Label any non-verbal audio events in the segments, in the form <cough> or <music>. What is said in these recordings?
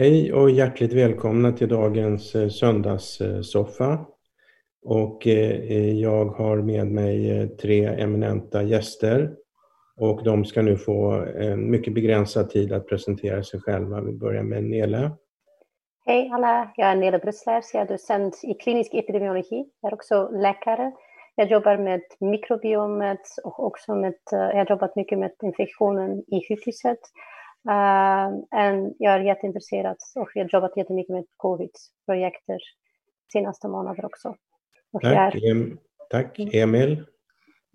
Hej och hjärtligt välkomna till dagens eh, söndagssoffa. Och eh, eh, jag har med mig tre eminenta gäster och de ska nu få en mycket begränsad tid att presentera sig själva. Vi börjar med Nele. Hej alla, jag är Nele Brusslers, jag är docent i klinisk epidemiologi. Jag är också läkare. Jag jobbar med mikrobiomet och också med, jag har jobbat mycket med infektionen i sjukhuset Uh, jag är jätteintresserad och jag har jobbat jättemycket med covid-projekter senaste månader också. Och Tack, är... Tack. Mm. Emil?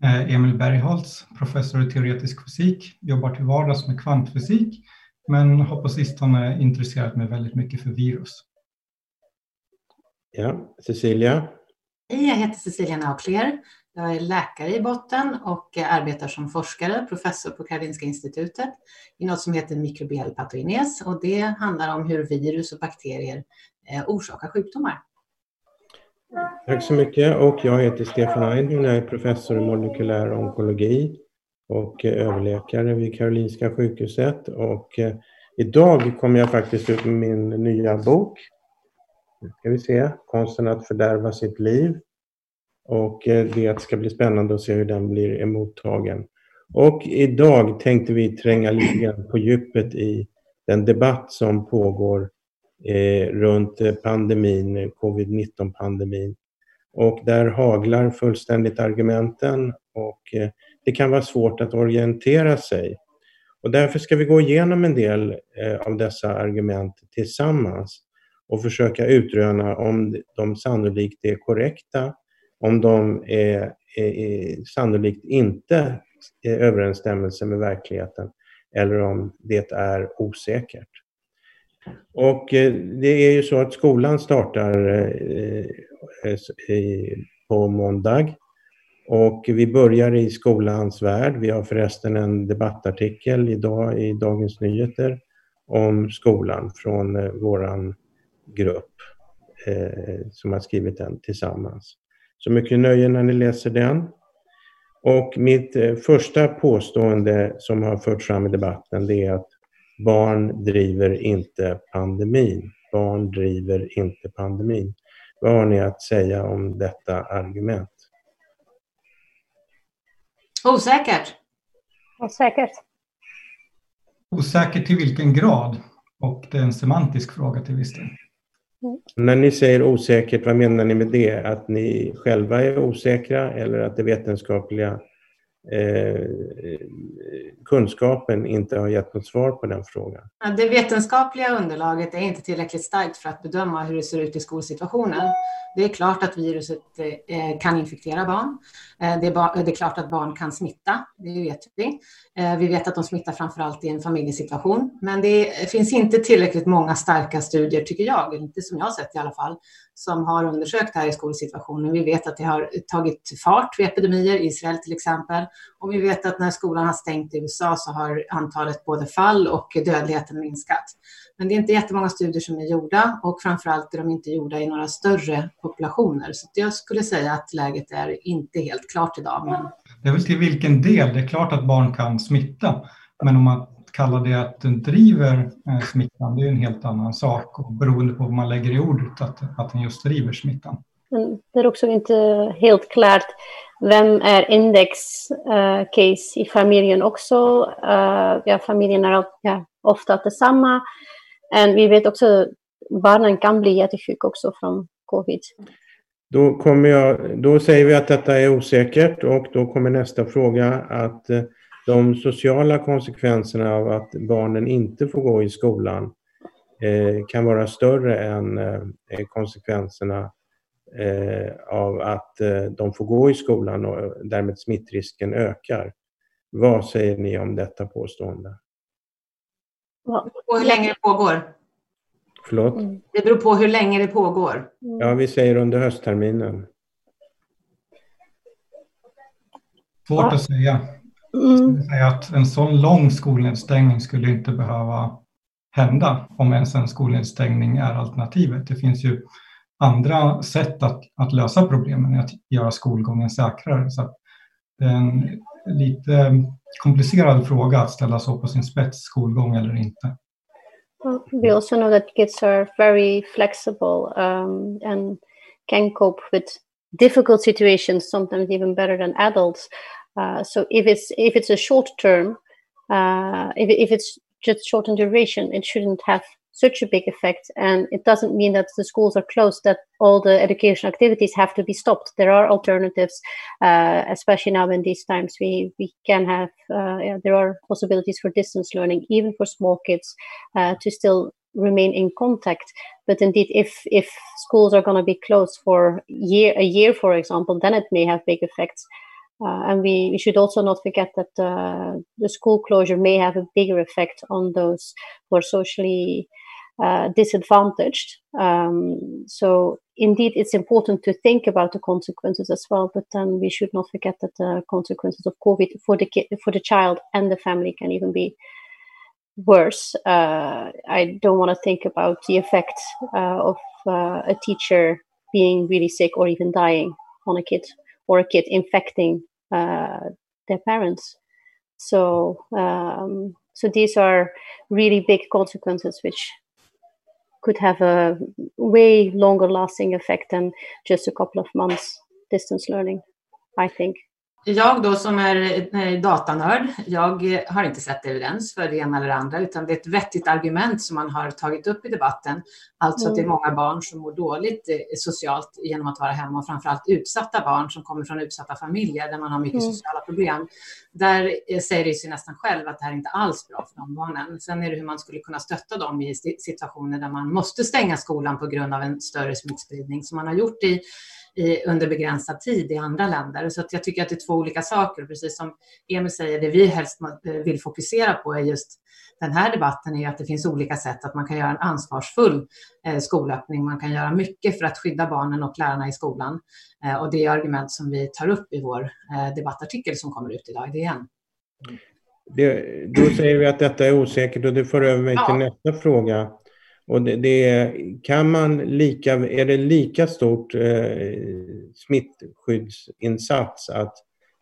Eh, Emil Bergholtz, professor i teoretisk fysik, jobbar till vardags med kvantfysik men har på sistone intresserat mig väldigt mycket för virus. Ja, Cecilia? Jag heter Cecilia Naukler. Jag är läkare i botten och arbetar som forskare, professor på Karolinska institutet i något som heter mikrobiell patogenes och det handlar om hur virus och bakterier eh, orsakar sjukdomar. Tack så mycket. Och jag heter Stefan Eidman, jag är professor i molekylär onkologi och eh, överläkare vid Karolinska sjukhuset. Och eh, idag kommer jag faktiskt ut med min nya bok. Nu ska vi se, Konsten att fördärva sitt liv och eh, det ska bli spännande att se hur den blir emottagen. Och idag tänkte vi tränga lite grann på djupet i den debatt som pågår eh, runt eh, pandemin, eh, covid-19-pandemin. Och där haglar fullständigt argumenten och eh, det kan vara svårt att orientera sig. Och därför ska vi gå igenom en del eh, av dessa argument tillsammans och försöka utröna om de sannolikt är korrekta om de är, är, är sannolikt inte i överensstämmelse med verkligheten eller om det är osäkert. Och eh, det är ju så att skolan startar eh, eh, på måndag och vi börjar i skolans värld. Vi har förresten en debattartikel idag i Dagens Nyheter om skolan från våran grupp som har skrivit den tillsammans. Så mycket nöje när ni läser den. Och mitt eh, första påstående som har förts fram i debatten det är att barn driver inte pandemin. Barn driver inte pandemin. Vad har ni att säga om detta argument? Osäkert. Osäkert. Osäkert till vilken grad? Och det är en semantisk fråga till viss del. När ni säger osäkert, vad menar ni med det? Att ni själva är osäkra eller att det vetenskapliga Eh, eh, kunskapen inte har gett något svar på den frågan? Det vetenskapliga underlaget är inte tillräckligt starkt för att bedöma hur det ser ut i skolsituationen. Det är klart att viruset eh, kan infektera barn. Eh, det är, klart att barn kan smitta, det vet vi. Eh, vi vet att de smittar framför allt i en familjesituation. Men det finns inte tillräckligt många starka studier, tycker jag, inte som jag har sett i alla fall, som har undersökt det här i skolsituationen. Vi vet att det har tagit fart vid epidemier, i Israel till exempel. Och vi vet att när skolan har stängt i USA så har antalet både fall och dödligheten minskat. Men det är inte jättemånga studier som är gjorda och framförallt är de inte gjorda i några större populationer. Så jag skulle säga att läget är inte helt klart idag. Men... Det är väl till vilken del? Det är klart att barn kan smitta, men om man kallar det att den driver eh, smittan, det är en helt annan sak och beroende på vad man lägger i ordet, att, att den just driver smittan. Det är också inte helt klart vem är index uh, case i familjen också. Uh, ja, familjen är ja, ofta detsamma. Men vi vet också att barnen kan bli jättesjuka också från covid. Då, kommer jag, då säger vi att detta är osäkert och då kommer nästa fråga att eh, de sociala konsekvenserna av att barnen inte får gå i skolan eh, kan vara större än eh, konsekvenserna av att eh, de får gå i skolan och därmed smittrisken ökar. Vad säger ni om detta påstående? Och hur länge det pågår? Förlåt? Mm. Det beror på hur länge det pågår. Mm. Ja, vi säger under höstterminen. Svårt att säga. Mm. säga att en sån lång skolnedstängning skulle inte behöva hända om ens en skolnedstängning är alternativet. Det finns ju andra sätt att, att lösa problemen är att göra skolgången säkrare. Så det är en lite komplicerad fråga att ställa så på sin spets, skolgång eller inte. Mm. we also know that kids are very flexible um, and can cope with difficult situations sometimes even better than adults. Uh, so if it's if it's a short term, uh, if if it's just short in duration, it shouldn't have such a big effect. And it doesn't mean that the schools are closed, that all the education activities have to be stopped. There are alternatives, uh, especially now in these times. We, we can have, uh, yeah, there are possibilities for distance learning, even for small kids, uh, to still remain in contact. But indeed, if, if schools are going to be closed for year, a year, for example, then it may have big effects. Uh, and we, we, should also not forget that uh, the school closure may have a bigger effect on those who are socially uh, disadvantaged. Um, so indeed, it's important to think about the consequences as well. But then we should not forget that the consequences of COVID for the kid, for the child and the family can even be worse. Uh, I don't want to think about the effect uh, of uh, a teacher being really sick or even dying on a kid or a kid infecting uh, their parents. So, um, so these are really big consequences, which could have a way longer lasting effect than just a couple of months distance learning, I think. Jag då som är datanörd, jag har inte sett evidens för det ena eller andra, utan det är ett vettigt argument som man har tagit upp i debatten. Alltså att det är mm. många barn som mår dåligt eh, socialt genom att vara hemma och framförallt utsatta barn som kommer från utsatta familjer där man har mycket mm. sociala problem. Där eh, säger det sig nästan själv att det här är inte alls bra för de barnen. Sen är det hur man skulle kunna stötta dem i situationer där man måste stänga skolan på grund av en större smittspridning som man har gjort i i, under begränsad tid i andra länder. Så jag tycker att det är två olika saker. Precis som Emil säger, det vi helst eh, vill fokusera på är just den här debatten är att det finns olika sätt att man kan göra en ansvarsfull eh, skolöppning. Man kan göra mycket för att skydda barnen och lärarna i skolan. Eh, och det är argument som vi tar upp i vår eh, debattartikel som kommer ut idag i DN. Det, då säger vi att detta är osäkert och det för över mig ja. till nästa fråga. Och det, det, kan man lika, är det lika stort eh, smittskyddsinsats att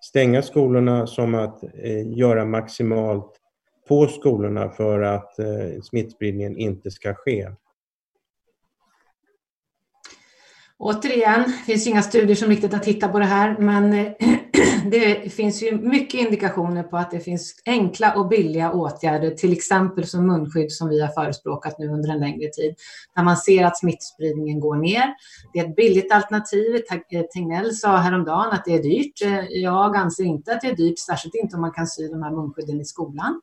stänga skolorna som att eh, göra maximalt på skolorna för att eh, smittspridningen inte ska ske? Återigen, det finns inga studier som riktigt har tittat på det här, men eh, <clears throat> det finns ju mycket indikationer på att det finns enkla och billiga åtgärder, till exempel som munskydd som vi har förespråkat nu under en längre tid, när man ser att smittspridningen går ner. Det är ett billigt alternativ. Eh, Tegnell sa häromdagen att det är dyrt. Eh, jag anser inte att det är dyrt, särskilt inte om man kan sy de här munskydden i skolan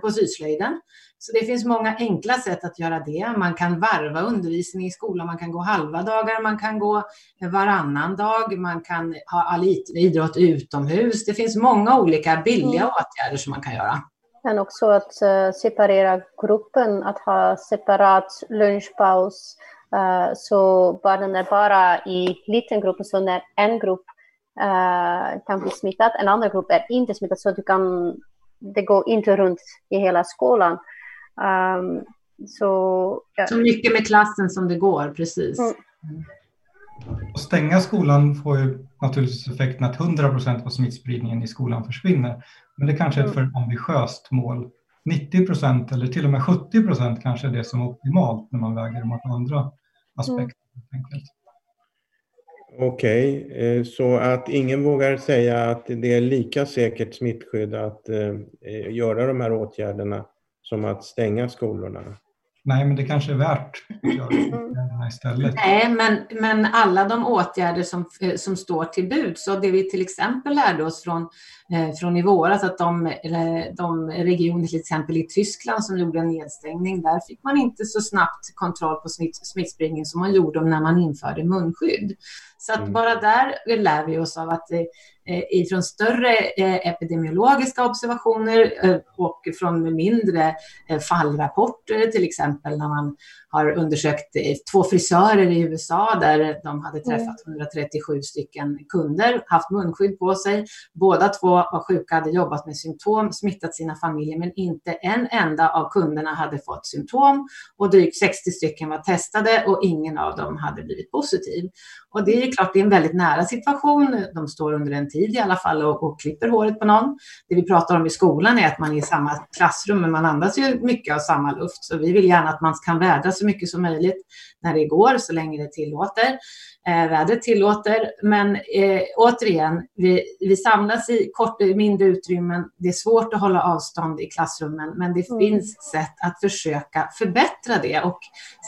på syslöjden. Så det finns många enkla sätt att göra det. Man kan varva undervisning i skolan, man kan gå halva dagar, man kan gå varannan dag, man kan ha all idrott utomhus. Det finns många olika billiga mm. åtgärder som man kan göra. Men också att uh, separera gruppen, att ha separat lunchpaus. Uh, så barnen är bara i liten grupp, så när en grupp uh, kan bli smittad, en annan grupp är inte smittad, så du kan, det går inte runt i hela skolan. Um, så, ja. så mycket med klassen som det går, precis. Mm. Att stänga skolan får ju naturligtvis effekten att 100 procent av smittspridningen i skolan försvinner. Men det kanske är ett mm. för ambitiöst mål. 90 procent eller till och med 70 procent kanske är det som är optimalt när man väger mot andra aspekter. Mm. Okej, okay, eh, så att ingen vågar säga att det är lika säkert smittskydd att eh, eh, göra de här åtgärderna som att stänga skolorna? Nej, men det kanske är värt att göra det istället. Nej, men, men alla de åtgärder som, eh, som står till bud, så det vi till exempel lärde oss från, eh, från i våras, att de, de regioner till exempel i Tyskland som gjorde en nedstängning, där fick man inte så snabbt kontroll på smitt, smittspridningen som man gjorde när man införde munskydd. Så att mm. bara där lär vi oss av att eh, Eh, ifrån större eh, epidemiologiska observationer eh, och från mindre fallrapporter, till exempel när man har undersökt två frisörer i USA där de hade mm. träffat 137 stycken kunder, haft munskydd på sig. Båda två var sjuka, hade jobbat med symptom, smittat sina familjer, men inte en enda av kunderna hade fått symptom och drygt 60 stycken var testade och ingen av dem hade blivit positiv. Och det är klart, det är en väldigt nära situation. De står under en tid tid i alla fall och, och klipper håret på någon. Det vi pratar om i skolan är att man är i samma klassrum, men man andas ju mycket av samma luft. Så vi vill gärna att man kan vädra så mycket som möjligt när det går, så länge det tillåter eh, vädret tillåter. Men eh, återigen, vi, vi samlas i kort, mindre utrymmen. Det är svårt att hålla avstånd i klassrummen, men det mm. finns sätt att försöka förbättra det. Och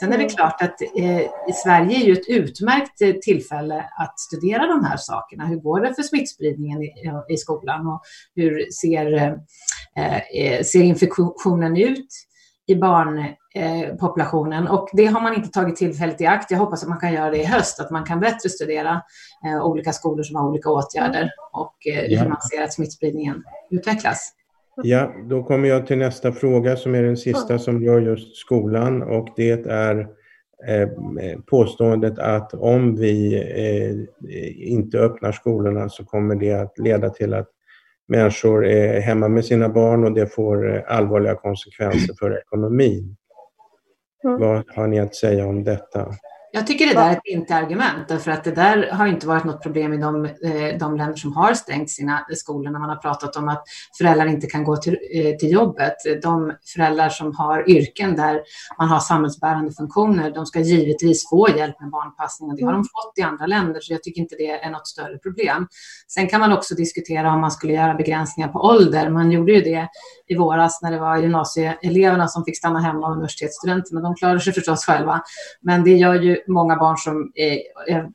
sen är det mm. klart att eh, Sverige är ju ett utmärkt tillfälle att studera de här sakerna. Hur går det för smittspridningen i, i skolan och hur ser, eh, eh ser infektionen ut i barnpopulationen. och det har man inte tagit tillfället i akt. Jag hoppas att man kan göra det i höst, att man kan bättre studera eh, olika skolor som har olika åtgärder och eh, ja. hur man ser att smittspridningen utvecklas. Ja, då kommer jag till nästa fråga som är den sista som rör just skolan och det är eh, påståendet att om vi eh, inte öppnar skolorna så kommer det att leda till att människor är hemma med sina barn och det får eh, allvarliga konsekvenser för ekonomin. Mm. Vad har ni att säga om detta? Jag tycker det där är ett inte-argument, därför att det där har inte varit något problem i de, eh, de länder som har stängt sina skolor, när man har pratat om att föräldrar inte kan gå till, eh, till jobbet. De föräldrar som har yrken där man har samhällsbärande funktioner, de ska givetvis få hjälp med barnpassning och det har de mm. fått i andra länder, så jag tycker inte det är något större problem. Sen kan man också diskutera om man skulle göra begränsningar på ålder. Man gjorde ju det i våras när det var gymnasieeleverna som fick stanna hemma och universitetsstudenterna. De klarar sig förstås själva, men det gör ju många barn som, är,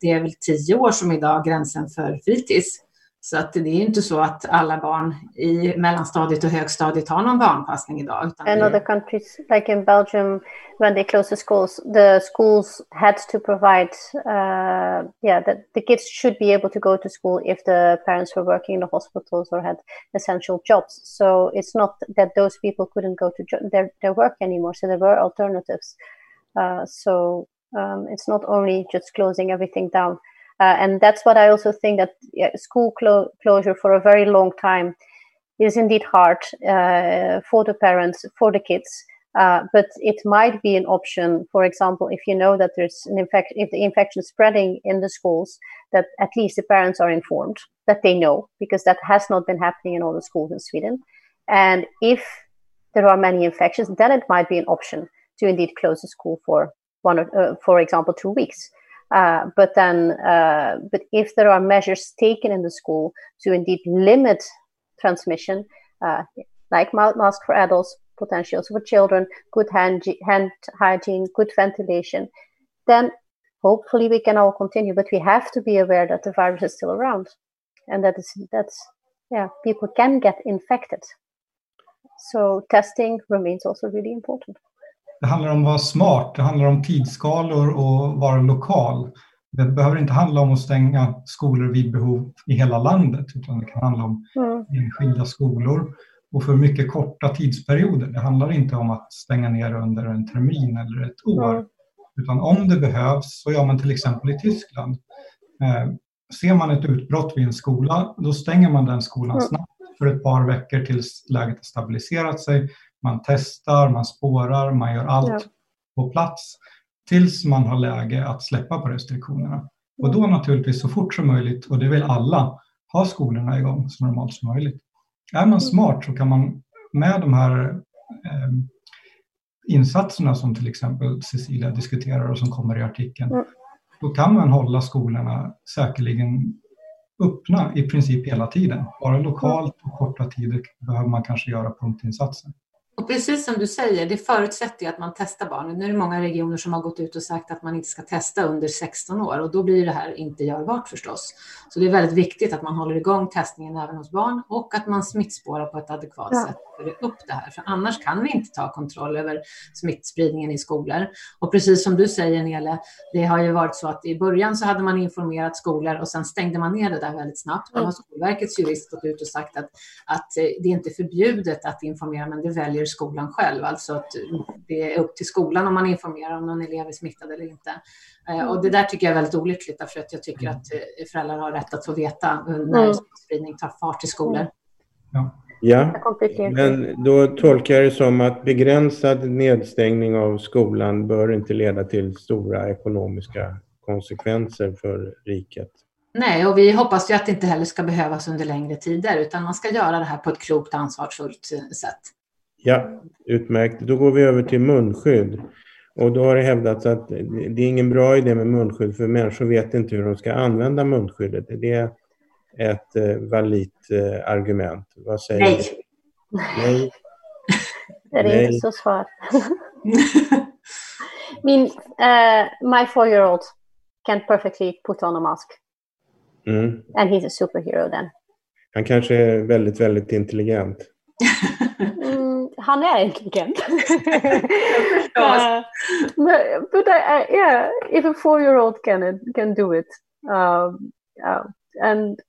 det är väl tio år som idag gränsen för fritids. Så att det är inte så att alla barn i mellanstadiet och högstadiet har någon barnpassning idag. Utan In other countries, like in Belgium, when they closed the schools, the schools had to provide, uh, yeah, that the kids should be able to go to school if the parents were working in the hospitals or had essential jobs. So it's not that those people couldn't go to their, their work anymore. So there were alternatives. Uh, so Um, it's not only just closing everything down. Uh, and that's what I also think that yeah, school clo- closure for a very long time is indeed hard uh, for the parents, for the kids. Uh, but it might be an option, for example, if you know that there's an infection, if the infection is spreading in the schools, that at least the parents are informed, that they know, because that has not been happening in all the schools in Sweden. And if there are many infections, then it might be an option to indeed close the school for one, or, uh, for example, two weeks. Uh, but then, uh, but if there are measures taken in the school to indeed limit transmission, uh, like mouth mask for adults, potentials for children, good hand, hand hygiene, good ventilation, then hopefully we can all continue. But we have to be aware that the virus is still around, and that is that's yeah, people can get infected. So testing remains also really important. Det handlar om att vara smart, det handlar om tidsskalor och vara lokal. Det behöver inte handla om att stänga skolor vid behov i hela landet, utan det kan handla om mm. enskilda skolor och för mycket korta tidsperioder. Det handlar inte om att stänga ner under en termin eller ett år, mm. utan om det behövs så gör man till exempel i Tyskland. Eh, ser man ett utbrott vid en skola, då stänger man den skolan mm. snabbt för ett par veckor tills läget har stabiliserat sig man testar, man spårar, man gör allt ja. på plats tills man har läge att släppa på restriktionerna. Och då naturligtvis så fort som möjligt, och det vill alla, ha skolorna igång så normalt som möjligt. Är man mm. smart så kan man med de här eh, insatserna som till exempel Cecilia diskuterar och som kommer i artikeln, mm. då kan man hålla skolorna säkerligen öppna i princip hela tiden. Bara lokalt och korta tider behöver man kanske göra punktinsatser. Och precis som du säger, det förutsätter ju att man testar barnen. Nu är det många regioner som har gått ut och sagt att man inte ska testa under 16 år och då blir det här inte görbart förstås. Så det är väldigt viktigt att man håller igång testningen även hos barn och att man smittspårar på ett adekvat ja. sätt för upp det här. För annars kan vi inte ta kontroll över smittspridningen i skolor. Och precis som du säger Nele, det har ju varit så att i början så hade man informerat skolor och sen stängde man ner det där väldigt snabbt. Då har Skolverkets jurist gått ut och sagt att, att det är inte förbjudet att informera, men det väljer skolan själv. Alltså att det är upp till skolan om man informerar om någon elev är smittad eller inte. Eh, och det där tycker jag är väldigt olyckligt därför att jag tycker att eh, föräldrar har rätt att få veta när mm. smittspridning tar fart i skolor. Ja. Ja, men då tolkar jag det som att begränsad nedstängning av skolan bör inte leda till stora ekonomiska konsekvenser för riket. Nej, och vi hoppas ju att det inte heller ska behövas under längre tider, utan man ska göra det här på ett klokt ansvarsfullt sätt. Ja, utmärkt. Då går vi över till munskydd. Och då har det hävdats att det är ingen bra idé med munskydd för människor vet inte hur de ska använda munskyddet. Det är ett eh, validt eh, argument. Vad säger Nej. du? Nej. <laughs> Det är Nej. inte så svårt. <laughs> Min, uh, my four-year-old can perfectly put on a mask, Mm. and he's a superhero then. Han kanske är väldigt, väldigt intelligent. <laughs> Han är förstås. Uh, but but I, I, yeah, if a four-year-old can can do it, um, uh, and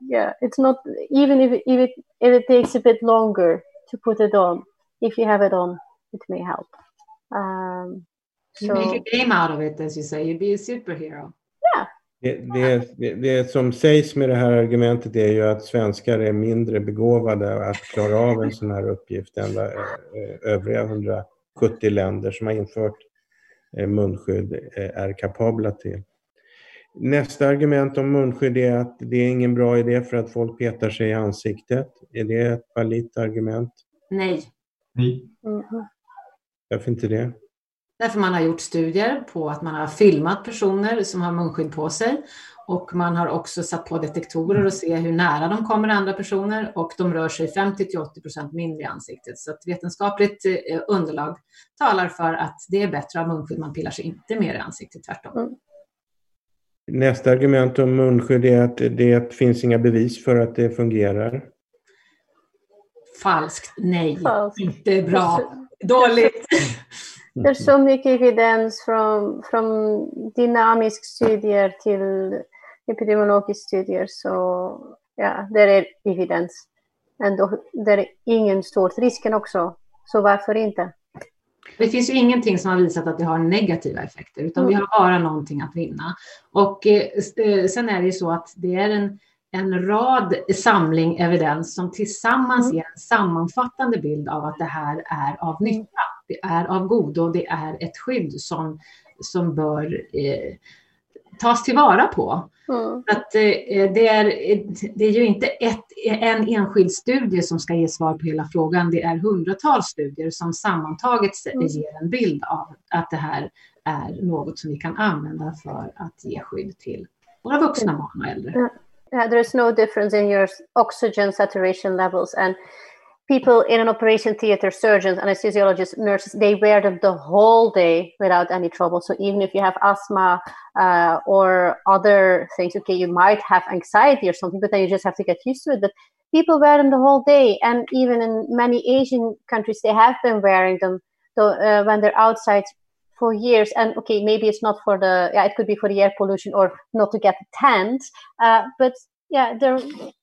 yeah, it's not even if if it if it takes a bit longer to put it on. If you have it on, it may help. Um, You make a game out of it, as you say. You'd be a superhero. Det, det, det, som sägs med det här argumentet är ju att svenskar är mindre begåvade att klara av en sån här uppgift än eh, övriga 170 länder som har infört eh, munskydd eh, är kapabla till. Nästa argument om munskydd är att det är ingen bra idé för att folk petar sig i ansiktet. Är det ett validt argument? Nej, Nej. Varför inte det? Därför man har gjort studier på att man har filmat personer som har munskydd på sig och man har också satt på detektorer och se hur nära de kommer andra personer och de rör sig 50-80 procent mindre i ansiktet. Så att vetenskapligt eh, underlag talar för att det är bättre av munskydd. Man pillar sig inte mer i ansiktet, tvärtom. Nästa argument om munskydd är att det finns inga bevis för att det fungerar. Falskt, nej, Falskt. inte bra, dåligt. <laughs> There's so mycket evidence from from dynamisk studier till epidemiologisk studier. Så ja, det är evidens. Då, det är ingen stor risken också. Så varför inte? Det finns ju ingenting som har visat att det har negativa effekter, utan vi har bara någonting att vinna. Och eh, eh, sen är det ju så att det är en, en rad samling evidens som tillsammans Mm. ger en sammanfattande bild av att det här är av nytta. Det är av godo, det är ett skydd som, som bör eh, tas tillvara på. Mm. Att, eh, det, är, det är ju inte ett, en enskild studie som ska ge svar på hela frågan. Det är hundratals studier som sammantaget Mm. ger en bild av att det här är något som vi kan använda för att ge skydd till våra vuxna barn och äldre. Yeah, there's no difference in your oxygen saturation levels. And people in an operation theater, surgeons, anesthesiologists, nurses, they wear them the whole day without any trouble. So even if you have asthma uh, or other things, okay, you might have anxiety or something, but then you just have to get used to it. But people wear them the whole day. And even in many Asian countries, they have been wearing them so, uh, when they're outside for years and okay maybe it's not for the yeah it could be for the air pollution or not to get tanned uh, but yeah there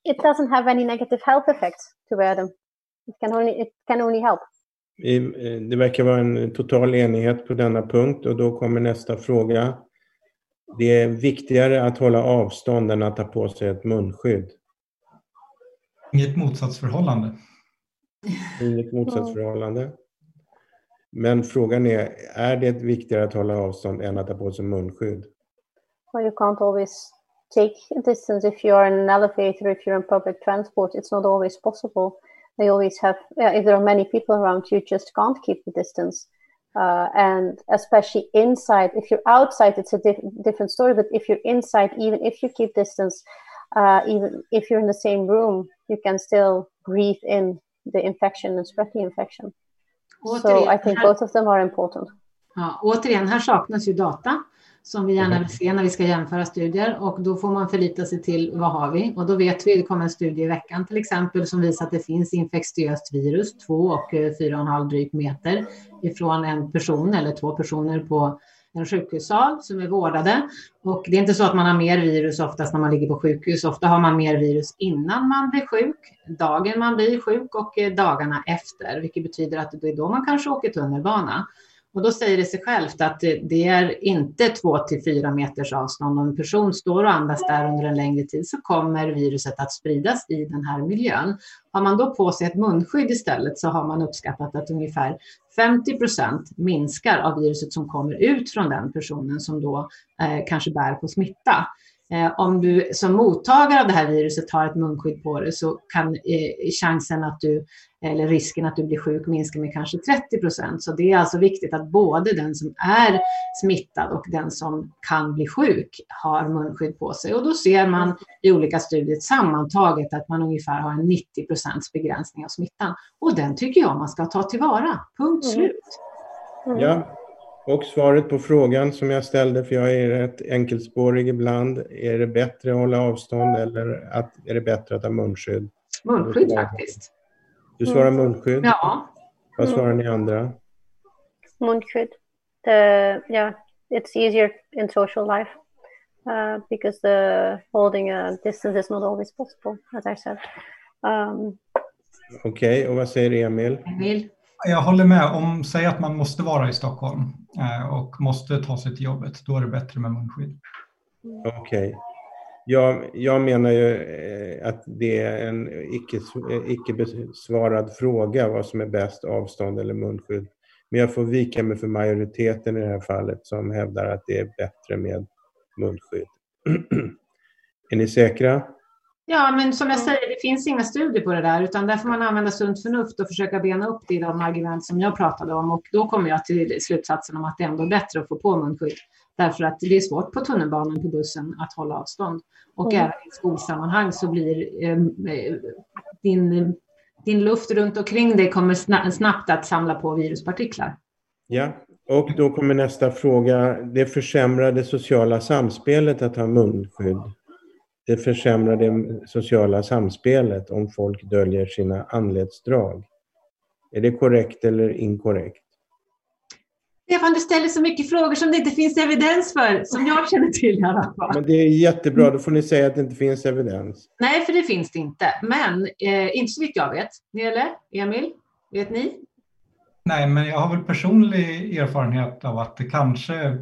it doesn't have any negative health effects to wear them it can only it can only help eh, Det verkar vara en total enighet på denna punkt och då kommer nästa fråga. Det är viktigare att hålla avstånd än att ta på sig ett munskydd. Inget motsatsförhållande. Inget motsatsförhållande. Men frågan är, är det viktigare att hålla avstånd än att ta på sig munskydd? well you can't always take a distance if you're in an elevator if you're in public transport it's not always possible they always have yeah, if there are many people around you just can't keep the distance. Uh, and especially inside if you're outside it's a diff- different story but if you're inside even if you keep distance uh, even if you're in the same room you can still breathe in the infection and spread the infection. So i think both of them are important. Ja, återigen, här saknas ju data som vi gärna vill se när vi ska jämföra studier och då får man förlita sig till vad har vi? Och då vet vi, det kommer en studie i veckan till exempel som visar att det finns infektiöst virus, två och eh, fyra och en halv drygt meter ifrån en person eller två personer på en sjukhussal som är vårdade. Och det är inte så att man har mer virus oftast när man ligger på sjukhus. Ofta har man mer virus innan man blir sjuk, dagen man blir sjuk och eh, dagarna efter, vilket betyder att det är då man kanske åker tunnelbana. Och då säger det sig självt att det- det är inte två till fyra meters avstånd. Om en person står och andas där under en längre tid så kommer viruset att spridas i den här miljön. Har man då på sig ett munskydd istället så har man uppskattat att ungefär 50 procent minskar av viruset som kommer ut från den personen som då eh, kanske bär på smitta. Eh, om du som mottagare av det här viruset har ett munskydd på dig så kan eh, chansen att du, eller risken att du blir sjuk minska med kanske 30 procent. Så det är alltså viktigt att både den som är smittad och den som kan bli sjuk har munskydd på sig. Och då ser man i olika studier sammantaget att man ungefär har en 90 procents begränsning av smittan. Och den tycker jag man ska ta tillvara. Punkt mm. slut. Mm. Ja, och svaret på frågan som jag ställde, för jag är rätt enkelspårig ibland. Är det bättre att hålla avstånd eller att, är det bättre att ha munskydd? Munskydd faktiskt. Du svarar mm. munskydd? Ja. Vad svarar ni andra? Munskydd. The, yeah, it's easier in social life uh, because the holding a distance is not always possible, as I said. Um, Okej, okay, och vad säger Emil? Emil? Jag håller med. Om säg att man måste vara i Stockholm Eh, och måste ta sig till jobbet, då är det bättre med munskydd. Okej. Okay. Jag, jag menar ju eh, att det är en icke, icke besvarad fråga vad som är bäst, avstånd eller munskydd. Men jag får vika mig för majoriteten i det här fallet som hävdar att det är bättre med munskydd. <clears throat> är ni säkra? Ja, men som jag säger, det finns inga studier på det där, utan där får man använda sunt förnuft och försöka bena upp det i de argument som jag pratade om. Och då kommer jag till slutsatsen om att det ändå är bättre att få på munskydd. Därför att det är svårt på tunnelbanan, på bussen, att hålla avstånd. Och mm. även i skolsammanhang så blir eh, din, din luft runt omkring dig kommer snabbt att samla på viruspartiklar. Ja, och då kommer nästa fråga. Det försämrade sociala samspelet att ha munskydd det försämrar det sociala samspelet om folk döljer sina anletsdrag. Är det korrekt eller inkorrekt? Stefan, du ställer så mycket frågor som det inte finns evidens för, som jag känner till i alla fall. Men det är jättebra, då får ni säga att det inte finns evidens. Nej, för det finns det inte. Men eh, inte så vitt jag vet. Ni eller? Emil? Vet ni? Nej, men jag har väl personlig erfarenhet av att det kanske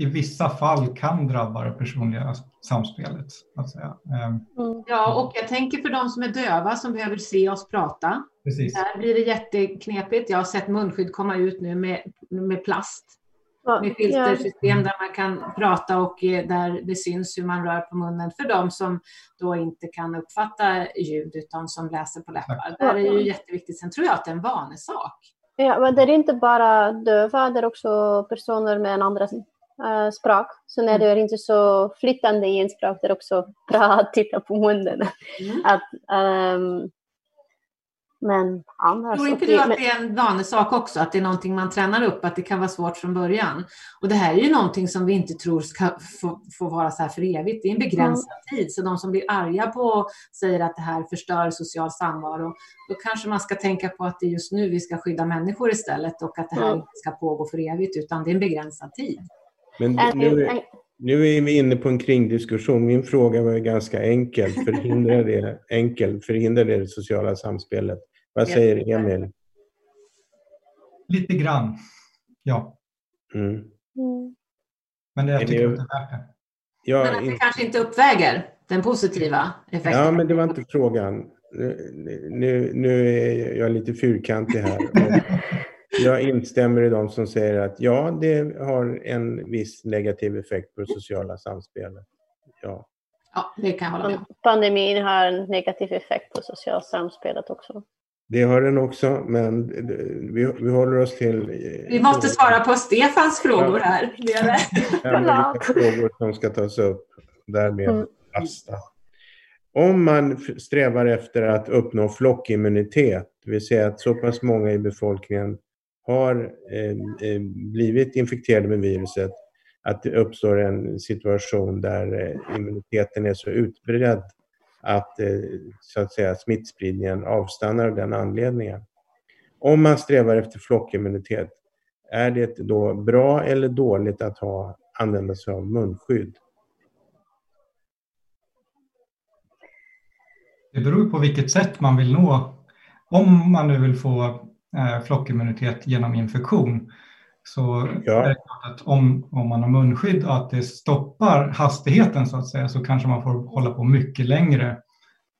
i vissa fall kan drabba det personliga samspelet. Att säga. Ehm, mm. Ja, och jag tänker för de som är döva som behöver se oss prata. Precis. Där blir det jätteknepigt. Jag har sett munskydd komma ut nu med, med plast. Med filtersystem där man kan prata och eh, där det syns hur man rör på munnen för de som då inte kan uppfatta ljud utan som läser på läppar. Det är ju jätteviktigt. Sen tror jag att det är en vanesak. Ja, men det är inte bara döva, det är också personer med en andra uh, språk. Så när mm. du är inte så flytande i en språk, det är också bra att titta på munnen. Mm. Att, um, men annars... Tror inte du att det är en vanesak också, att det är någonting man tränar upp, att det kan vara svårt från början? Och det här är ju någonting som vi inte tror ska få, få vara så här för evigt. Det är en begränsad mm. tid, så de som blir arga på och säger att det här förstör social samvaro, då kanske man ska tänka på att det är just nu vi ska skydda människor istället och att det här mm. inte ska pågå för evigt, utan det är en begränsad tid. Men nu, nu är vi inne på en kringdiskussion. Min fråga var ganska enkel. Förhindrar det, <laughs> enkel. Förhindrar det, det sociala samspelet? Vad säger Emil? Lite grann, ja. Mm. mm. Men det, jag tycker det är värt det. Ja, men att det kanske inte uppväger den positiva effekten? Ja, men det var inte frågan. Nu, nu, nu är jag lite fyrkantig här. <laughs> Jag instämmer i de som säger att ja, det har en viss negativ effekt på det sociala samspelet. Ja. Ja, det kan jag hålla med om. Pandemin har en negativ effekt på sociala samspelet också. Det har den också, men vi, vi håller oss till... Vi måste svara på Stefans frågor här. Det är det. <laughs> frågor som ska tas upp. Därmed mm. basta. Om man strävar efter att uppnå flockimmunitet, det vill säga att så pass många i befolkningen har eh, eh, blivit infekterade med viruset att det uppstår en situation där eh, immuniteten är så utbredd att, eh, så att säga, smittspridningen avstannar av den anledningen. Om man strävar efter flockimmunitet, är det då bra eller dåligt att ha, använda sig av munskydd? Det beror på vilket sätt man vill nå. Om man nu vill få flockimmunitet genom infektion så ja. är det klart att om, om man har munskydd och att det stoppar hastigheten så att säga så kanske man får hålla på mycket längre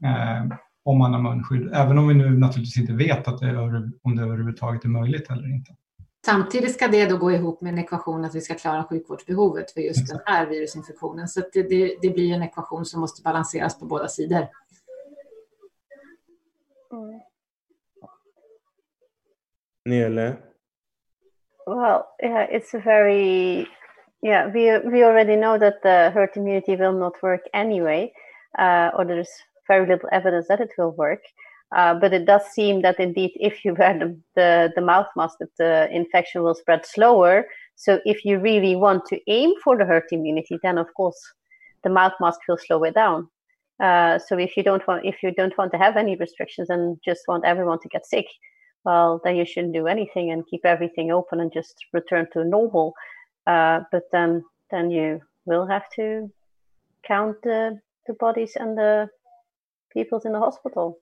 eh, om man har munskydd. Även om vi nu naturligtvis inte vet att det är, om det överhuvudtaget är möjligt eller inte. Samtidigt ska det då gå ihop med en ekvation att vi ska klara sjukvårdsbehovet för just den här virusinfektionen. Så det, det, det, blir en ekvation som måste balanseras på båda sidor. Well, yeah, it's a very yeah. We we already know that the herd immunity will not work anyway, uh, or there's very little evidence that it will work. Uh, but it does seem that indeed, if you <laughs> wear the, the, the mouth mask, that the infection will spread slower. So if you really want to aim for the herd immunity, then of course the mouth mask will slow it down. Uh, so if you don't want if you don't want to have any restrictions and just want everyone to get sick, well, then you shouldn't do anything and keep everything open and just return to normal. Uh, but then then you will have to count the, the bodies and the people in the hospital.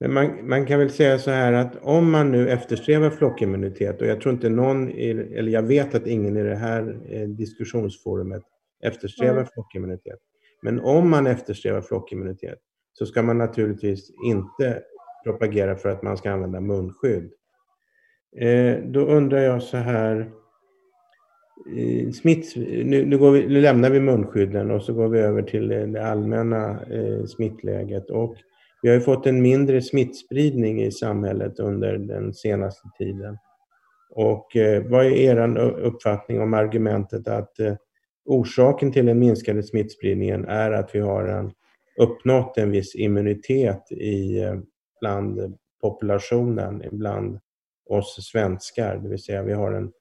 Men man, man, kan väl säga så här att om man nu eftersträvar flockimmunitet och jag tror inte någon, eller jag vet att ingen i det här eh, diskussionsforumet eftersträvar mm. flockimmunitet. Men om man eftersträvar flockimmunitet så ska man naturligtvis inte propagerar för att man ska använda munskydd. Eh, då undrar jag så här, eh, smitts, nu, nu, vi, nu, lämnar vi munskydden och så går vi över till det allmänna eh, smittläget. Och vi har ju fått en mindre smittspridning i samhället under den senaste tiden. Och vad är er uppfattning om argumentet att orsaken till den minskade smittspridningen är att vi har en, uppnått en viss immunitet i, bland populationen, bland oss svenskar. Det vill säga vi har en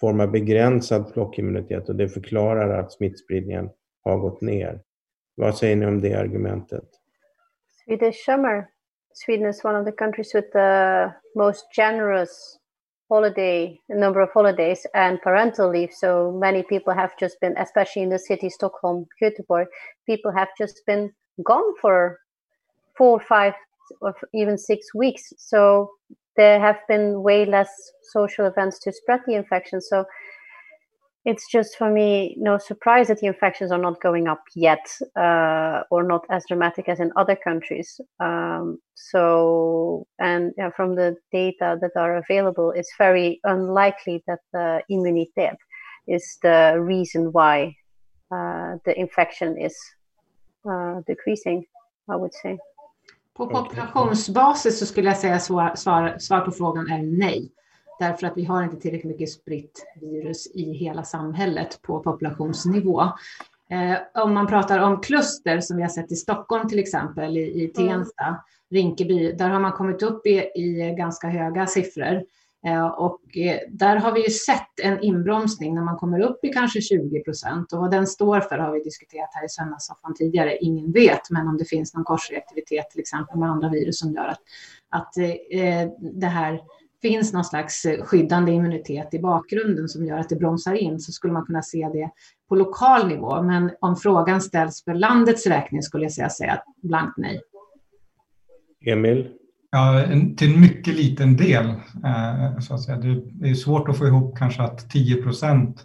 form av begränsad flockimmunitet och det förklarar att smittspridningen har gått ner. Vad säger ni om det argumentet? Swedish summer. Sweden is one of the countries with the most generous holiday number of holidays and parental leave. So many people have just been, especially in the city Stockholm, Göteborg, people have just been gone for four, five, or even six weeks. So there have been way less social events to spread the infection. So it's just for me no surprise that the infections are not going up yet uh, or not as dramatic as in other countries. Um, so, and yeah, from the data that are available, it's very unlikely that the immunity is the reason why uh, the infection is uh, decreasing, I would say. På populationsbasis så skulle jag säga svar, svar, svar på frågan är nej. Därför att vi har inte tillräckligt mycket spritt virus i hela samhället på populationsnivå. Eh, om man pratar om kluster som vi har sett i Stockholm till exempel, i, i mm. Tensta, mm. Rinkeby, där har man kommit upp i, i ganska höga siffror. Eh, och eh, där har vi ju sett en inbromsning när man kommer upp i kanske 20 procent. Och vad den står för har vi diskuterat här i söndagssoffan tidigare. Ingen vet, men om det finns någon korsreaktivitet till exempel med andra virus som gör att, att eh, det här finns någon slags skyddande immunitet i bakgrunden som gör att det bromsar in så skulle man kunna se det på lokal nivå. Men om frågan ställs för landets räkning skulle jag säga, säga blankt nej. Emil? Ja, en, till en mycket liten del. Eh, så att säga. Det är svårt att få ihop kanske att 10 procent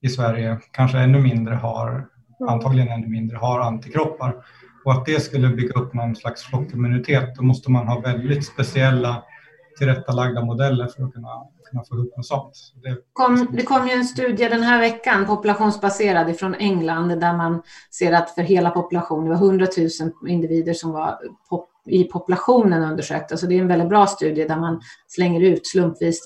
i Sverige, kanske ännu mindre har, mm. antagligen ännu mindre, har antikroppar. Och att det skulle bygga upp någon slags flockimmunitet, då måste man ha väldigt speciella tillrättalagda modeller för att kunna, kunna få ihop något sånt. Det kom, det kom ju en studie den här veckan, populationsbaserad från England, där man ser att för hela populationen, det var 100 000 individer som var pop i populationen undersökt. Alltså det är en väldigt bra studie där man slänger ut slumpvis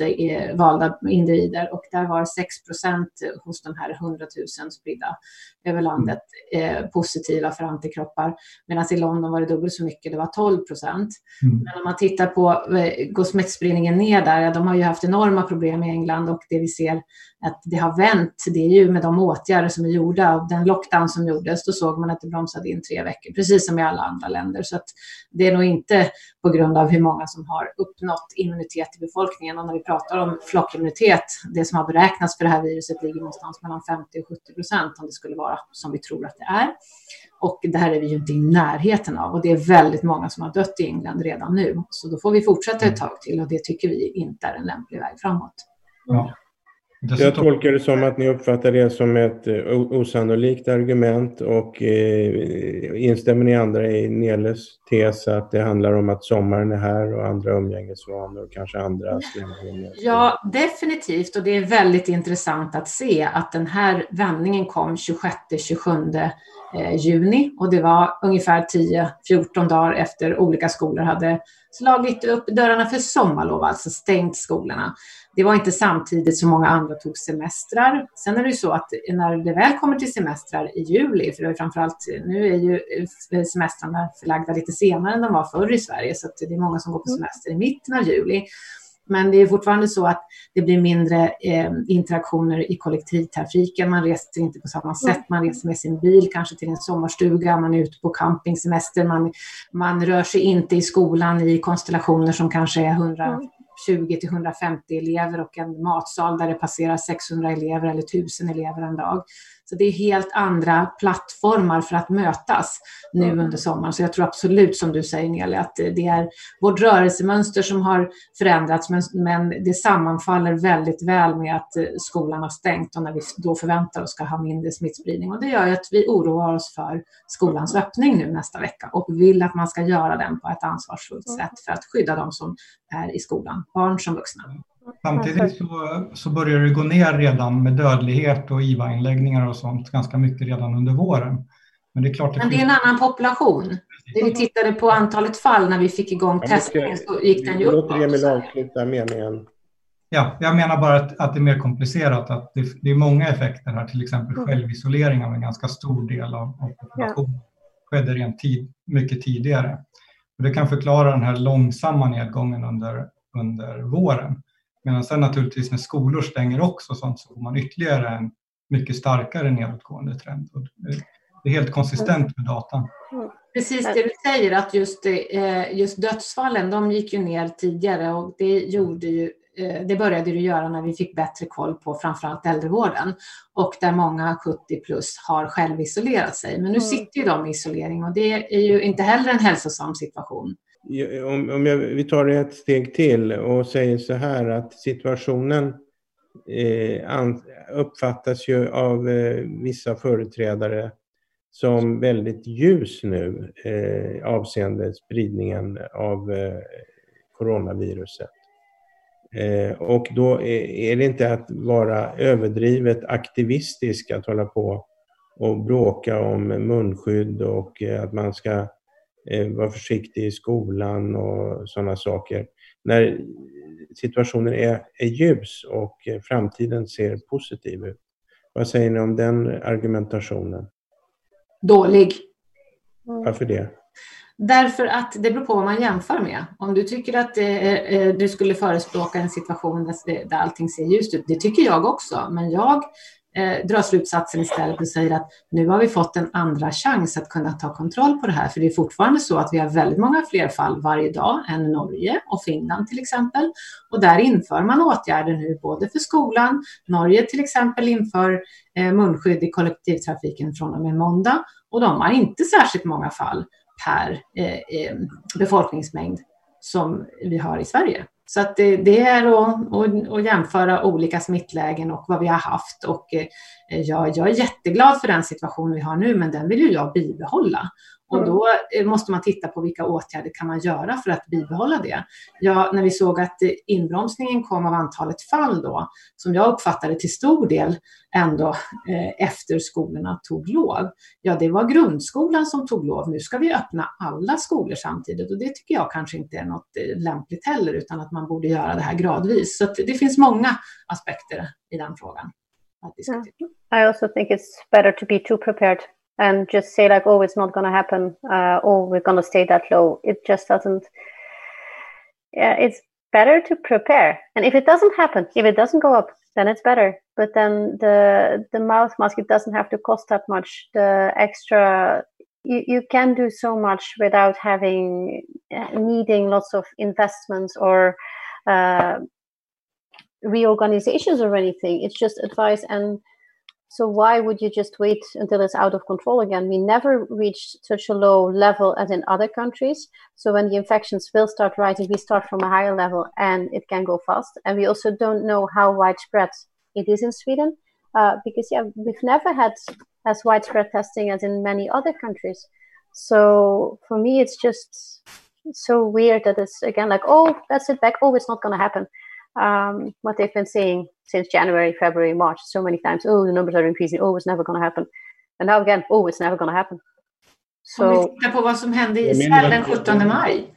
valda individer och där var 6 procent hos de här 100 000 spridda över landet eh, positiva för antikroppar. Medan i London var det dubbelt så mycket, det var 12 procent. Mm. Men om man tittar på, eh, går smittspridningen ner där, ja, de har ju haft enorma problem i England och det vi ser att det har vänt, det är ju med de åtgärder som är gjorda och den lockdown som gjordes, då såg man att det bromsade in tre veckor, precis som i alla andra länder. Så att det är nog inte på grund av hur många som har uppnått immunitet i befolkningen. Och när vi pratar om flockimmunitet, det som har beräknats för det här viruset ligger någonstans mellan 50 och 70 procent om det skulle vara som vi tror att det är. Och det här är vi ju inte i närheten av och det är väldigt många som har dött i England redan nu. Så då får vi fortsätta ett tag till och det tycker vi inte är en lämplig väg framåt. Ja. Jag tolkar det som att ni uppfattar det som ett eh, osannolikt argument och eh, instämmer ni andra i Neles tes att det handlar om att sommaren är här och andra umgängesvanor och kanske andra? Ja, definitivt och det är väldigt intressant att se att den här vändningen kom 26-27 eh, juni och det var ungefär 10-14 dagar efter olika skolor hade slagit upp dörrarna för sommarlov, alltså stängt skolorna. Det var inte samtidigt som många andra tog semestrar. Sen är det ju så att när det väl kommer till semestrar i juli, för det är framförallt, nu är ju semestrarna förlagda lite senare än de var förr i Sverige, så det är många som går på semester i mitten av juli. Men det är fortfarande så att det blir mindre eh, interaktioner i kollektivtrafiken. Man reser inte på samma sätt. Man reser med sin bil, kanske till en sommarstuga. Man är ute på campingsemester. Man, man rör sig inte i skolan i konstellationer som kanske är 100 20 till 150 elever och en matsal där det passerar 600 elever eller 1000 elever en dag. Så det är helt andra plattformar för att mötas nu mm. under sommaren. Så jag tror absolut som du säger Nelly att det är vårt rörelsemönster som har förändrats men, det sammanfaller väldigt väl med att eh, skolan har stängt och när vi då förväntar oss ska ha mindre smittspridning. Och det gör ju att vi oroar oss för skolans öppning nu nästa vecka och vill att man ska göra den på ett ansvarsfullt mm. sätt för att skydda de som är i skolan, barn som vuxna. Samtidigt så, så börjar det gå ner redan med dödlighet och IVA-inläggningar och sånt ganska mycket redan under våren. Men det är klart det Men det är en annan population. Det vi tittade på antalet fall när vi fick igång testningen så gick den ju upp. Låt Emil avsluta meningen. Ja, jag menar bara att, att, det är mer komplicerat, att det, det, är många effekter här, till exempel mm. självisolering av en ganska stor del av, av populationen. Ja. skedde rent tid, mycket tidigare. Och det kan förklara den här långsamma nedgången under, under våren. Medan sen naturligtvis när skolor stänger också sånt så får man ytterligare en mycket starkare nedåtgående trend. Och det är helt konsistent med datan. Precis det du säger att just, eh, just dödsfallen de gick ju ner tidigare och det gjorde ju eh, det började det göra när vi fick bättre koll på framförallt äldrevården och där många 70 plus har självisolerat sig. Men nu mm. sitter ju de i isolering och det är ju inte heller en hälsosam situation om, om jag, vi tar det ett steg till och säger så här att situationen eh, an, uppfattas ju av eh, vissa företrädare som väldigt ljus nu eh, avseende spridningen av eh, coronaviruset. Eh, och då är, är det inte att vara överdrivet aktivistisk att hålla på och bråka om munskydd och eh, att man ska Eh, vara försiktig i skolan och sådana saker. När situationen är, är ljus och framtiden ser positiv ut. Vad säger ni om den argumentationen? Dålig. Varför det? Därför att det beror på vad man jämför med. Om du tycker att eh, du skulle förespråka en situation där, där allting ser ljust ut, det tycker jag också. Men jag eh, drar slutsatsen istället och säger att nu har vi fått en andra chans att kunna ta kontroll på det här. För det är fortfarande så att vi har väldigt många fler fall varje dag än Norge och Finland till exempel. Och där inför man åtgärder nu både för skolan, Norge till exempel inför eh, munskydd i kollektivtrafiken från och med måndag och de har inte särskilt många fall per eh, eh befolkningsmängd som vi har i Sverige. Så att det, det är att, att, att, jämföra olika smittlägen och vad vi har haft. Och eh, jag, jag är jätteglad för den situation vi har nu, men den vill ju jag bibehålla. Och då eh, måste man titta på vilka åtgärder kan man göra för att bibehålla det. Ja, när vi såg att eh, inbromsningen kom av antalet fall då, som jag uppfattade till stor del ändå eh, efter skolorna tog lov. Ja, det var grundskolan som tog lov. Nu ska vi öppna alla skolor samtidigt och det tycker jag kanske inte är något eh, lämpligt heller, utan att man borde göra det här gradvis. Så det finns många aspekter i den frågan. Mm. I also think it's better to be too prepared and just say like, oh, it's not going to happen. Uh, oh, we're going to stay that low. It just doesn't. Yeah, it's better to prepare. And if it doesn't happen, if it doesn't go up, then it's better. But then the the mouth mask it doesn't have to cost that much. The extra you, you can do so much without having needing lots of investments or uh, reorganizations or anything. It's just advice and so why would you just wait until it's out of control again? We never reached such a low level as in other countries. So when the infections will start rising, we start from a higher level and it can go fast. And we also don't know how widespread it is in Sweden. Uh, because yeah, we've never had as widespread testing as in many other countries. So for me, it's just so weird that it's again like, oh, that's it back. Oh, it's not going to happen. Um, what they've been saying since January, February, March, so many times. Oh, the numbers are increasing. Oh, it's never going to happen. And now again, oh, it's never going to happen. So, Om vi tittar på vad som hände i Israel den 17 maj.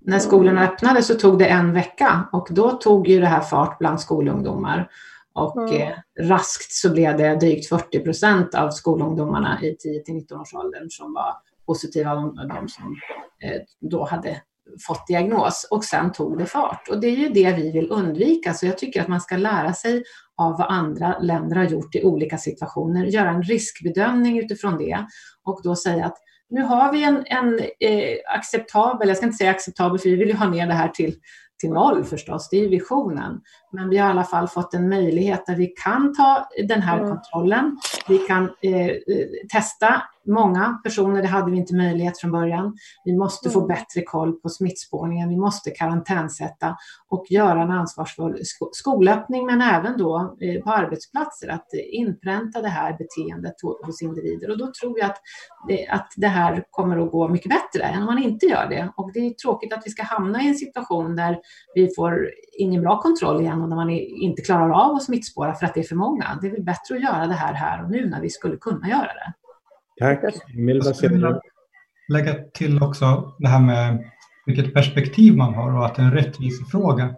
När skolorna öppnade så tog det en vecka och då tog ju det här fart bland skolungdomar. Och mm. eh, raskt så blev det drygt 40 procent av skolungdomarna i 10 till 19 års åldern som var positiva, de, de som eh, då hade fått diagnos och sen tog det fart. Och det är ju det vi vill undvika. Så jag tycker att man ska lära sig av vad andra länder har gjort i olika situationer, göra en riskbedömning utifrån det och då säga att nu har vi en, en eh, acceptabel, jag ska inte säga acceptabel för vi vill ju ha ner det här till till noll förstås, det är ju visionen. Men vi har i alla fall fått en möjlighet där vi kan ta den här mm. kontrollen. Vi kan eh, eh, testa många personer, det hade vi inte möjlighet från början. Vi måste få mm. bättre koll på smittspårningen, vi måste karantänsätta och göra en ansvarsfull skolöppning, men även då eh, på arbetsplatser, att inpränta det här beteendet hos individer. Och då tror jag att det, att det här kommer att gå mycket bättre än om man inte gör det. Och det är tråkigt att vi ska hamna i en situation där vi får ingen bra kontroll igen och när man inte klarar av att smittspåra för att det är för många. Det är väl bättre att göra det här här och nu när vi skulle kunna göra det. Tack. Emil, vad säger du? Lägga till också det här med vilket perspektiv man har och att det är en rättvisefråga.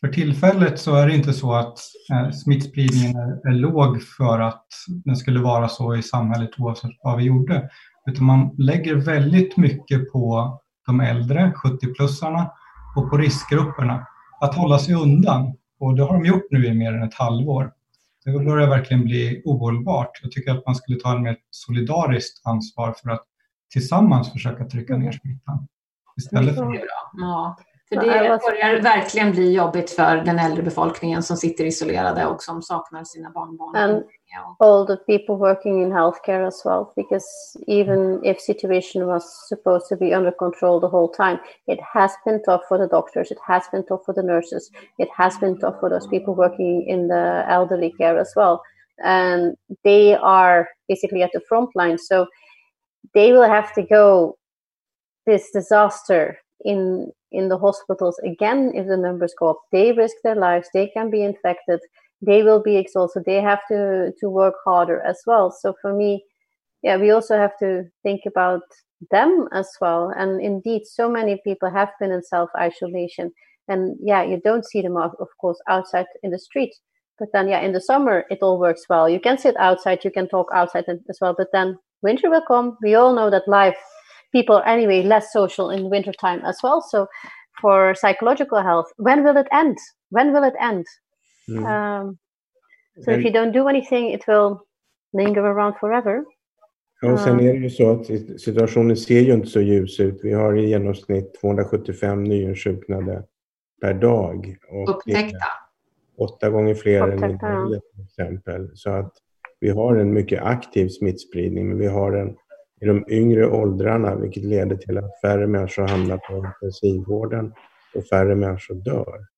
För tillfället så är det inte så att eh, smittspridningen är, är låg för att den skulle vara så i samhället oavsett vad vi gjorde. Utan man lägger väldigt mycket på de äldre, 70-plussarna, och på riskgrupperna att hålla sig undan. Och det har de gjort nu i mer än ett halvår. Det börjar verkligen bli ohållbart. Jag tycker att man skulle ta ett mer solidariskt ansvar för att tillsammans försöka trycka ner smittan. Istället för... Ja, för det börjar verkligen bli jobbigt för den äldre befolkningen som sitter isolerade och som saknar sina barnbarn. All the people working in healthcare as well, because even if situation was supposed to be under control the whole time, it has been tough for the doctors, it has been tough for the nurses, it has been tough for those people working in the elderly care as well. And they are basically at the front line. So they will have to go this disaster in in the hospitals again if the numbers go up they risk their lives they can be infected they will be exhausted. They have to to work harder as well. So for me yeah we also have to think about them as well. And indeed so many people have been in self isolation and yeah you don't see them of course outside in the street. But then yeah in the summer it all works well. You can sit outside you can talk outside as well. But then winter will come. We all know that life people are anyway less social in wintertime as well. So for psychological health, when will it end? When will it end? Mm. Um, so if you don't do anything, it will linger around forever. Ja, och sen är det ju så att situationen ser ju inte så ljus ut. Vi har i genomsnitt 275 nyinsjuknade per dag. Och Upptäckta. Åtta gånger fler Upptäckta, än i Norge till exempel. Så att vi har en mycket aktiv smittspridning, men vi har en i de yngre åldrarna vilket leder till att färre människor hamnar på intensivvården och färre människor dör.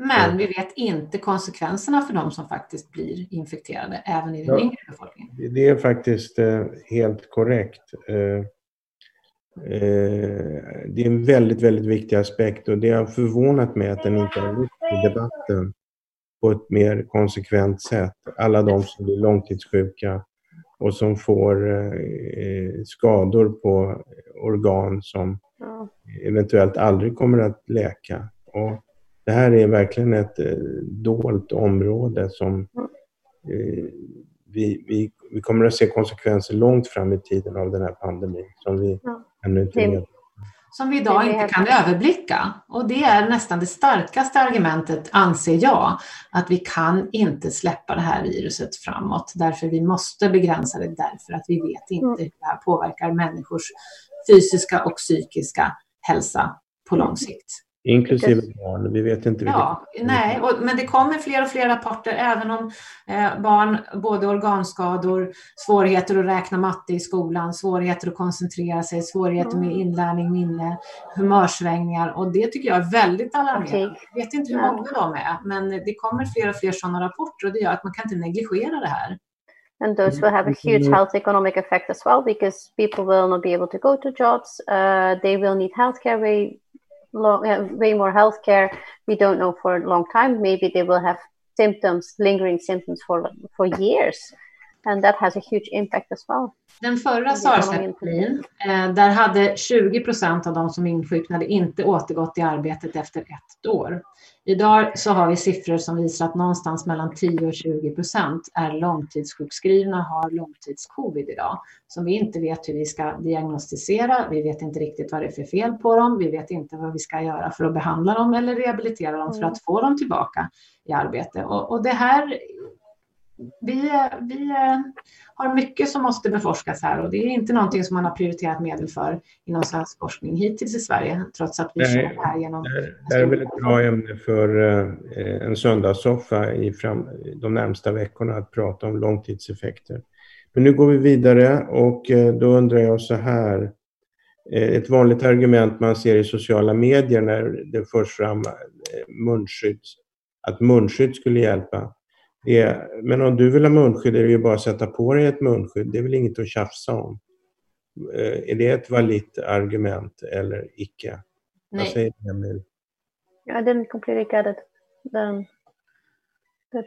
Men vi vet inte konsekvenserna för de som faktiskt blir infekterade, även i den ja, yngre befolkningen. Det är faktiskt eh, helt korrekt. Eh, eh, det är en väldigt, väldigt viktig aspekt och det har förvånat mig att den inte har lyfts i debatten på ett mer konsekvent sätt. Alla de som blir långtidssjuka, och som får skador på organ som eventuellt aldrig kommer att läka. Och det här är verkligen ett eh, dolt område som eh, vi, vi, vi kommer att se konsekvenser långt fram i tiden av den här pandemin som vi ja. ännu inte vet som vi idag inte kan överblicka. Och det är nästan det starkaste argumentet, anser jag, att vi kan inte släppa det här viruset framåt, därför vi måste begränsa det, därför att vi vet inte mm. hur det här påverkar människors fysiska och psykiska hälsa på lång sikt. Inklusive barn, vi vet inte Ja, nej, och, men det kommer fler och fler rapporter även om eh, barn, både organskador, svårigheter att räkna matte i skolan, svårigheter att koncentrera sig, svårigheter med mm. inlärning, minne, humörsvängningar och det tycker jag är väldigt alarmerande. Okay. Jag vet inte hur många de är, men det kommer fler och fler sådana rapporter och det gör att man kan inte negligera det här. and those will have a huge mm-hmm. health economic effect as well because people will not be able to go to jobs. Uh, they will need healthcare way long, way more healthcare. We don't know for a long time. Maybe they will have symptoms, lingering symptoms for for years. And that has a huge impact as well. Den förra SARS-epidemin, eh, där hade 20 procent av de som insjuknade inte återgått i arbetet efter ett år. Idag så har vi siffror som visar att någonstans mellan 10 och 20 procent är långtidssjukskrivna har långtidscovid idag. Som vi inte vet hur vi ska diagnostisera. Vi vet inte riktigt vad det är för fel på dem. Vi vet inte vad vi ska göra för att behandla dem eller rehabilitera dem för att få dem tillbaka i arbete. Och, och det här vi, vi har mycket som måste beforskas här och det är inte någonting som man har prioriterat medel för inom svensk forskning hittills i Sverige, trots att vi Nej, kör här genom... Det här är väl ett bra ämne för eh, en söndagssoffa i fram, de närmsta veckorna att prata om långtidseffekter. Men nu går vi vidare och eh, då undrar jag så här. Eh, ett vanligt argument man ser i sociala medier när det förs fram munskydd, att munskydd skulle hjälpa är, men om du vill ha munskydd är det ju bara att sätta på dig ett munskydd. Det är väl inget att tjafsa om. Eh, är det ett validt argument eller icke? Nej. Vad säger du, Emil? Completely get it. Then...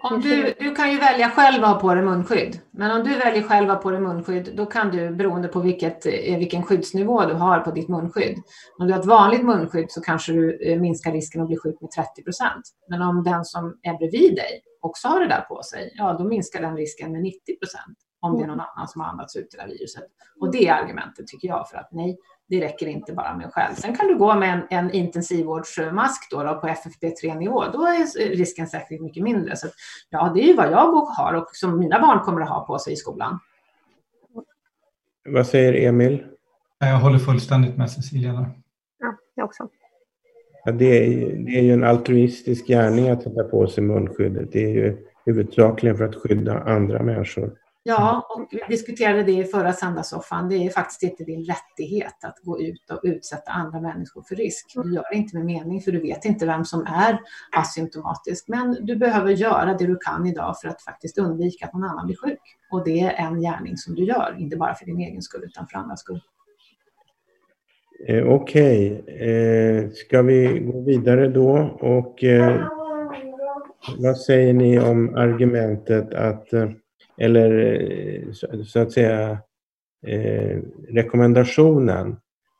Om du, du kan ju välja själv att ha på dig munskydd. Men om du väljer själv att ha på dig munskydd, då kan du beroende på vilket, eh, vilken skyddsnivå du har på ditt munskydd. Om du har ett vanligt munskydd så kanske du eh, minskar risken att bli sjuk med 30 procent. Men om den som är bredvid dig också har det där på sig, ja då minskar den risken med 90 procent om det är någon annan som har andats ut det där viruset. Och det är argumentet tycker jag för att nej, det räcker inte bara med själv. Sen kan du gå med en, en intensivvårdsmask då, då på FFP3-nivå. Då är risken säkert mycket mindre. Så ja, det är ju vad jag har och som mina barn kommer att ha på sig i skolan. Vad säger Emil? Jag håller fullständigt med Cecilia där. Ja, jag också. Ja, det, är, det är ju en altruistisk gärning att sätta på sig munskyddet. Det är ju huvudsakligen för att skydda andra människor. Ja, och vi diskuterade det i förra söndagssoffan. Det är faktiskt inte din rättighet att gå ut och utsätta andra människor för risk. Du gör det inte med mening, för du vet inte vem som är asymptomatisk. Men du behöver göra det du kan idag för att faktiskt undvika att någon annan blir sjuk. Och det är en gärning som du gör, inte bara för din egen skull, utan för andras skull. Eh, Okej, okay. eh, ska vi gå vidare då? Och eh, vad säger ni om argumentet att eh, eller så att säga eh, rekommendationen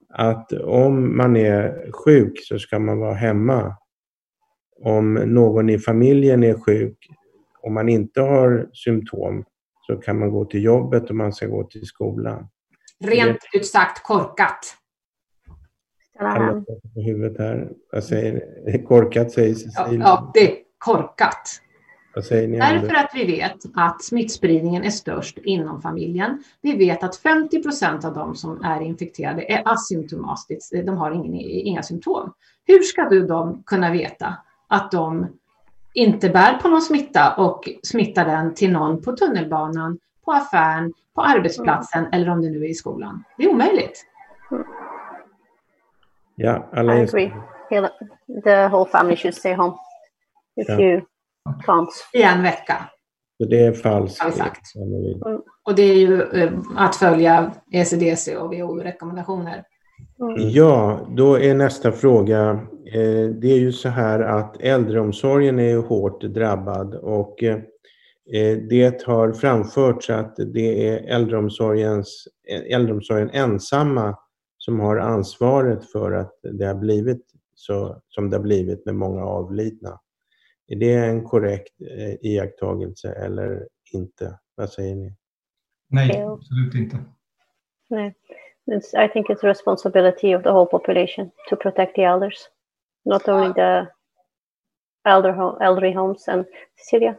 att om man är sjuk så ska man vara hemma. Om någon i familjen är sjuk och man inte har symptom så kan man gå till jobbet och man ska gå till skolan. Rent ut sagt korkat. Alla på huvudet här. Vad säger Korkat säger Cecilia. Ja, det är korkat. Vad säger ni Därför att vi vet att smittspridningen är störst inom familjen. Vi vet att 50 procent av de som är infekterade är asymptomatiska, de har ingen, inga symptom. Hur ska du då kunna veta att de inte bär på någon smitta och smittar den till någon på tunnelbanan, på affären, på arbetsplatsen mm. eller om det nu är i skolan? Det är omöjligt. Ja, alla I agree. The whole family should stay home. If ja. you Fanns. I en vecka. Så det är falskt? Mm. Och det är ju eh, att följa ECDC och WHO-rekommendationer. Mm. Ja, då är nästa fråga. Eh, det är ju så här att äldreomsorgen är hårt drabbad och eh, det har framförts att det är äldreomsorgens, äldreomsorgen ensamma som har ansvaret för att det har blivit så som det har blivit med många avlidna. Är det en korrekt eh, iakttagelse eller inte? Vad säger ni? Nej, absolut inte. Nej. I think it's a responsibility of the whole population to protect the elders, not only the elder elderly homes and Cecilia.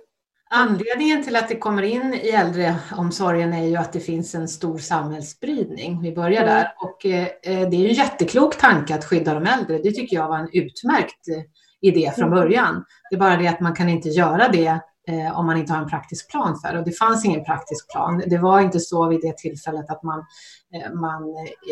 Anledningen till att det kommer in i äldreomsorgen är ju att det finns en stor samhällsspridning. Vi börjar mm. där. Och eh, det är en jätteklok tanke att skydda de äldre. Det tycker jag var en utmärkt eh, idé från mm. början. Det är bara det att man kan inte göra det eh, om man inte har en praktisk plan för det. Och det fanns ingen praktisk plan. Det var inte så vid det tillfället att man, man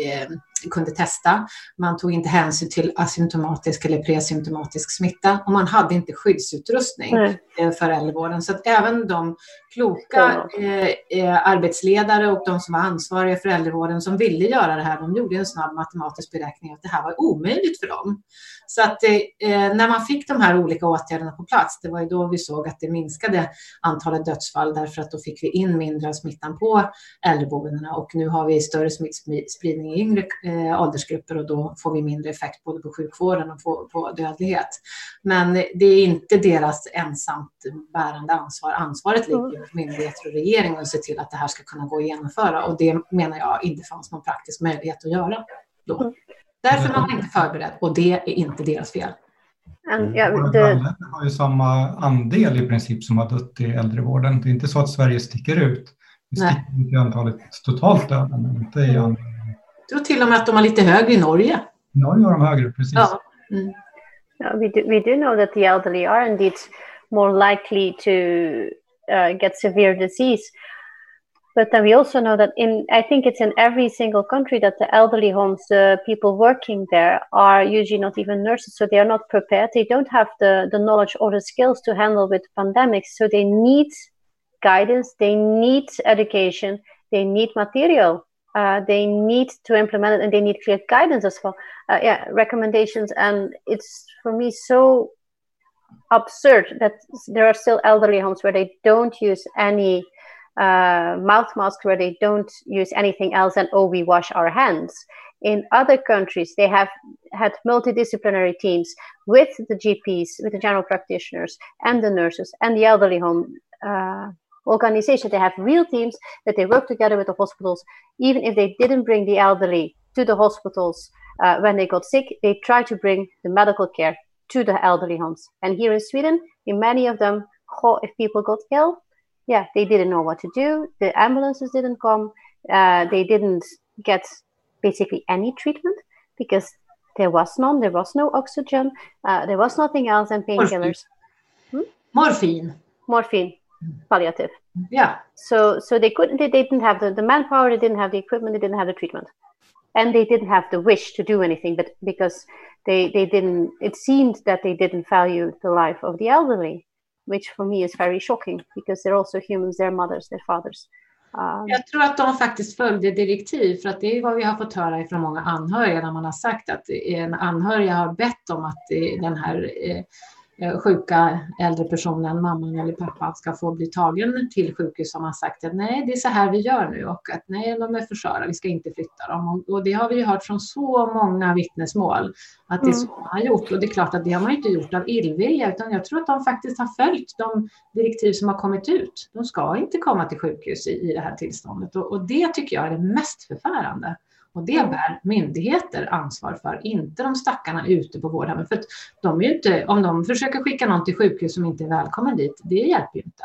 eh, kunde testa. Man tog inte hänsyn till asymptomatisk eller presymptomatisk smitta och man hade inte skyddsutrustning mm. för äldrevården. Så att även de kloka eh, eh, arbetsledare och de som var ansvariga för äldrevården som ville göra det här, de gjorde en snabb matematisk beräkning att det här var omöjligt för dem. Så att eh, när man fick de här olika åtgärderna på plats, det var ju då vi såg att det minskade antalet dödsfall därför att då fick vi in mindre av smittan på äldreboendena och nu har vi större smittspridning i yngre eh, åldersgrupper och då får vi mindre effekt både på sjukvården och på, på dödlighet. Men det är inte deras ensamt bärande ansvar. Ansvaret ligger hos myndigheter och regering att se till att det här ska kunna gå att genomföra och det menar jag inte fanns någon praktisk möjlighet att göra då. Mm. Därför var man inte förberedd och det är inte deras fel. Mm. Ja, det... har ju samma andel i princip som har dött i äldrevården. Det är inte så att Sverige sticker ut. Vi sticker inte i antalet totalt döda, men inte i andelen. Jag tror till och med att de har lite högre i Norge. I Norge har de högre, precis. Ja. Mm. Yeah, we, do, we do know that the elderly are indeed more likely to uh, get severe disease. But then we also know that in, I think it's in every single country that the elderly homes, the people working there are usually not even nurses. So they are not prepared. They don't have the, the knowledge or the skills to handle with pandemics. So they need guidance. They need education. They need material. Uh, they need to implement it and they need clear guidance as well. Uh, yeah, recommendations. And it's for me so absurd that there are still elderly homes where they don't use any uh, mouth mask where they don't use anything else and oh we wash our hands in other countries they have had multidisciplinary teams with the gps with the general practitioners and the nurses and the elderly home uh, organization they have real teams that they work together with the hospitals even if they didn't bring the elderly to the hospitals uh, when they got sick they try to bring the medical care to the elderly homes and here in sweden in many of them if people got ill yeah, they didn't know what to do. The ambulances didn't come. Uh, they didn't get basically any treatment because there was none. There was no oxygen. Uh, there was nothing else, than painkillers. Hmm? Morphine. Morphine, palliative. Yeah. So, so they couldn't. They, they didn't have the, the manpower. They didn't have the equipment. They didn't have the treatment, and they didn't have the wish to do anything. But because they they didn't, it seemed that they didn't value the life of the elderly which for me is very shocking because they're also humans, they're mothers, they're fathers. Um, jag tror att de faktiskt följde direktiv för att det är vad vi har fått höra från många anhöriga när man har sagt att en anhörig har bett om att den här eh, Eh, sjuka äldre personen, mamman eller pappan, ska få bli tagen till sjukhus har man sagt att nej, det är så här vi gör nu och att nej, de är för sköra, vi ska inte flytta dem. Och, det har vi ju hört från så många vittnesmål att det är så mm. man har gjort. Och det är klart att det har man inte gjort av illvilja, utan jag tror att de faktiskt har följt de direktiv som har kommit ut. De ska inte komma till sjukhus i, i det här tillståndet och, och det tycker jag är det mest förfärande. Och det bär myndigheter ansvar för, inte de stackarna ute på vårdhemmen. För de är inte, om de försöker skicka någon till sjukhus som inte är välkommen dit, det hjälper ju inte.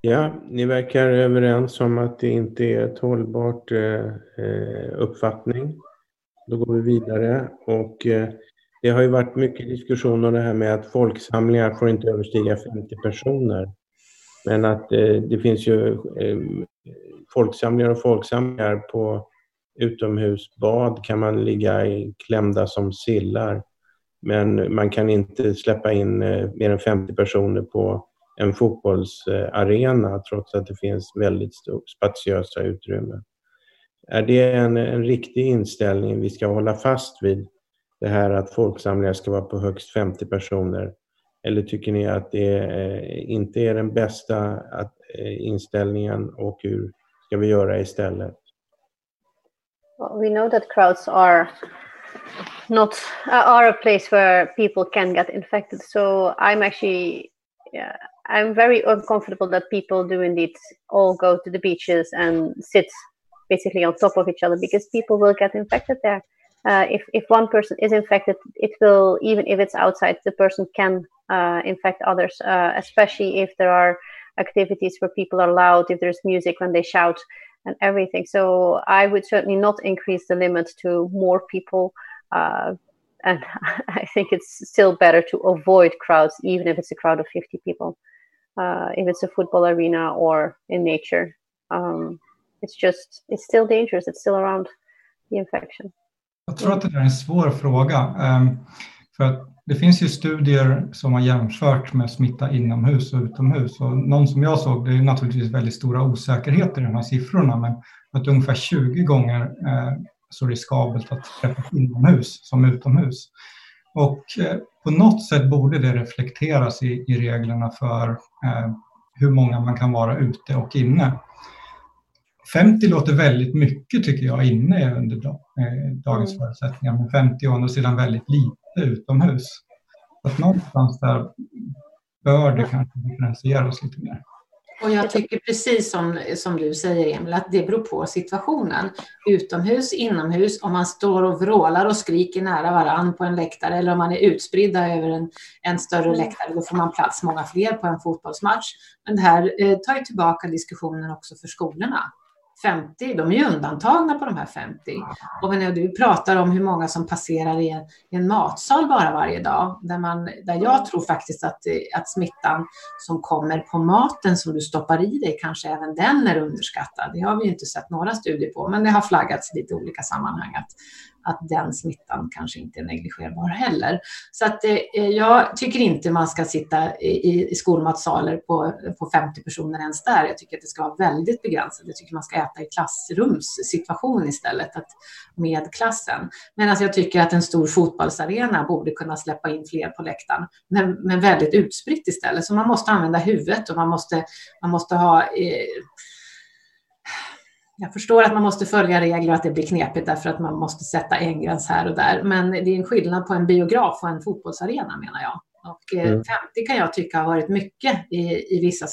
Ja, ni verkar överens om att det inte är ett hållbart eh, eh uppfattning. Då går vi vidare. Och, eh, det har ju varit mycket diskussion om det här med att folksamlingar får inte överstiga 50 personer. Men att eh, det finns ju eh, folksamlingar och folksamlingar på utomhusbad kan man ligga i, klämda som sillar. Men man kan inte släppa in eh, mer än 50 personer på en fotbollsarena trots att det finns väldigt spatiösa utrymmen. Är det en, en riktig inställning vi ska hålla fast vid? Det här att folksamlingar ska vara på högst 50 personer? Eller tycker ni att det eh, inte är den bästa eh, inställningen och hur ska vi göra istället? We know that crowds are not uh, are a place where people can get infected. So I'm actually, yeah, I'm very uncomfortable that people do indeed all go to the beaches and sit basically on top of each other because people will get infected there. Uh, if if one person is infected, it will even if it's outside, the person can uh, infect others, uh, especially if there are activities where people are loud, if there's music when they shout, and everything. So I would certainly not increase the limit to more people. Uh, and <laughs> I think it's still better to avoid crowds, even if it's a crowd of 50 people, uh, if it's a football arena or in nature. Um, it's just, it's still dangerous. It's still around the infection. Jag tror att det är en svår fråga. Um, för det finns ju studier som har jämfört med smitta inomhus och utomhus. Och någon som jag såg, det är naturligtvis väldigt stora osäkerheter i de här siffrorna, men att ungefär 20 gånger eh, så riskabelt att träffas inomhus som utomhus. Och eh, på något sätt borde det reflekteras i, i reglerna för eh, hur många man kan vara ute och inne. 50 låter väldigt mycket tycker jag inne under dag, eh, dagens mm. förutsättningar, men 50 å andra sidan väldigt lite utomhus. Så att någonstans där bör det kanske differentieras lite mer. Och jag tycker precis som, som du säger Emil, att det beror på situationen. Utomhus, inomhus, om man står och vrålar och skriker nära varann på en läktare eller om man är utspridda över en, en större mm. läktare, då får man plats många fler på en fotbollsmatch. Men det här eh, tar ju tillbaka diskussionen också för skolorna. 50, de är ju undantagna på de här 50. Och när du pratar om hur många som passerar i en, i en matsal bara varje dag, där, man, där jag tror faktiskt att, att smittan som kommer på maten som du stoppar i dig, kanske även den är underskattad. Det har vi inte sett några studier på, men det har flaggats i lite olika sammanhang att, att den smittan kanske inte är negligerbar heller. Så att eh, eh jag tycker inte man ska sitta i, i skolmatsaler på, på 50 personer ens där. Jag tycker att det ska vara väldigt begränsat. Jag tycker man ska äta i klassrumssituation istället att, med klassen. Medan alltså, jag tycker att en stor fotbollsarena borde kunna släppa in fler på läktaren, men, men väldigt utspritt istället. Så man måste använda huvudet och man måste, man måste ha eh, jag förstår att man måste följa regler och att det blir knepigt därför att man måste sätta en gräns här och där. Men det är en skillnad på en biograf och en fotbollsarena menar jag. Och eh, mm. 50 kan jag tycka har varit mycket i, i vissa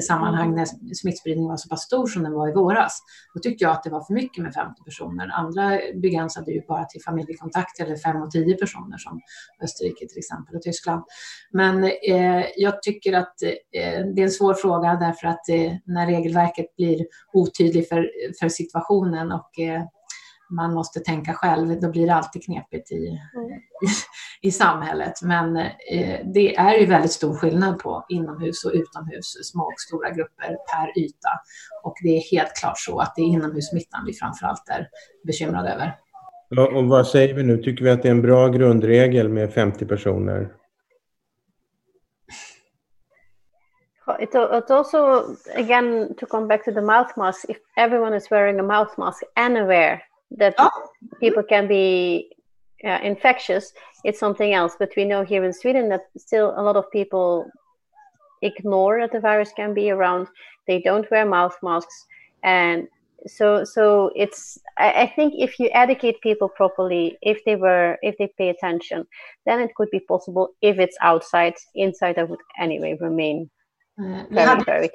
sammanhang när smittspridningen var så pass stor som den var i våras. Då tyckte jag att det var för mycket med 50 personer. Andra begränsade ju bara till familjekontakt eller 5 och 10 personer som Österrike till exempel och Tyskland. Men eh, jag tycker att eh, det är en svår fråga därför att eh, när regelverket blir otydligt för, för situationen och eh, man måste tänka själv, då blir det alltid knepigt i, mm. i, <laughs> i, samhället. Men eh, det är ju väldigt stor skillnad på inomhus och utomhus, små och stora grupper per yta. Och det är helt klart så att det är inomhussmittan vi framförallt är bekymrade över. Ja, och vad säger vi nu? Tycker vi att det är en bra grundregel med 50 personer? It, it also, again, to come back to the mouth mask, if everyone is wearing a mouth mask anywhere that oh. people can be uh, infectious, it's something else. But we know here in Sweden that still a lot of people ignore that the virus can be around. They don't wear mouth masks, and so so it's. I, I think if you educate people properly, if they were, if they pay attention, then it could be possible. If it's outside, inside, I would anyway remain vi hade, det,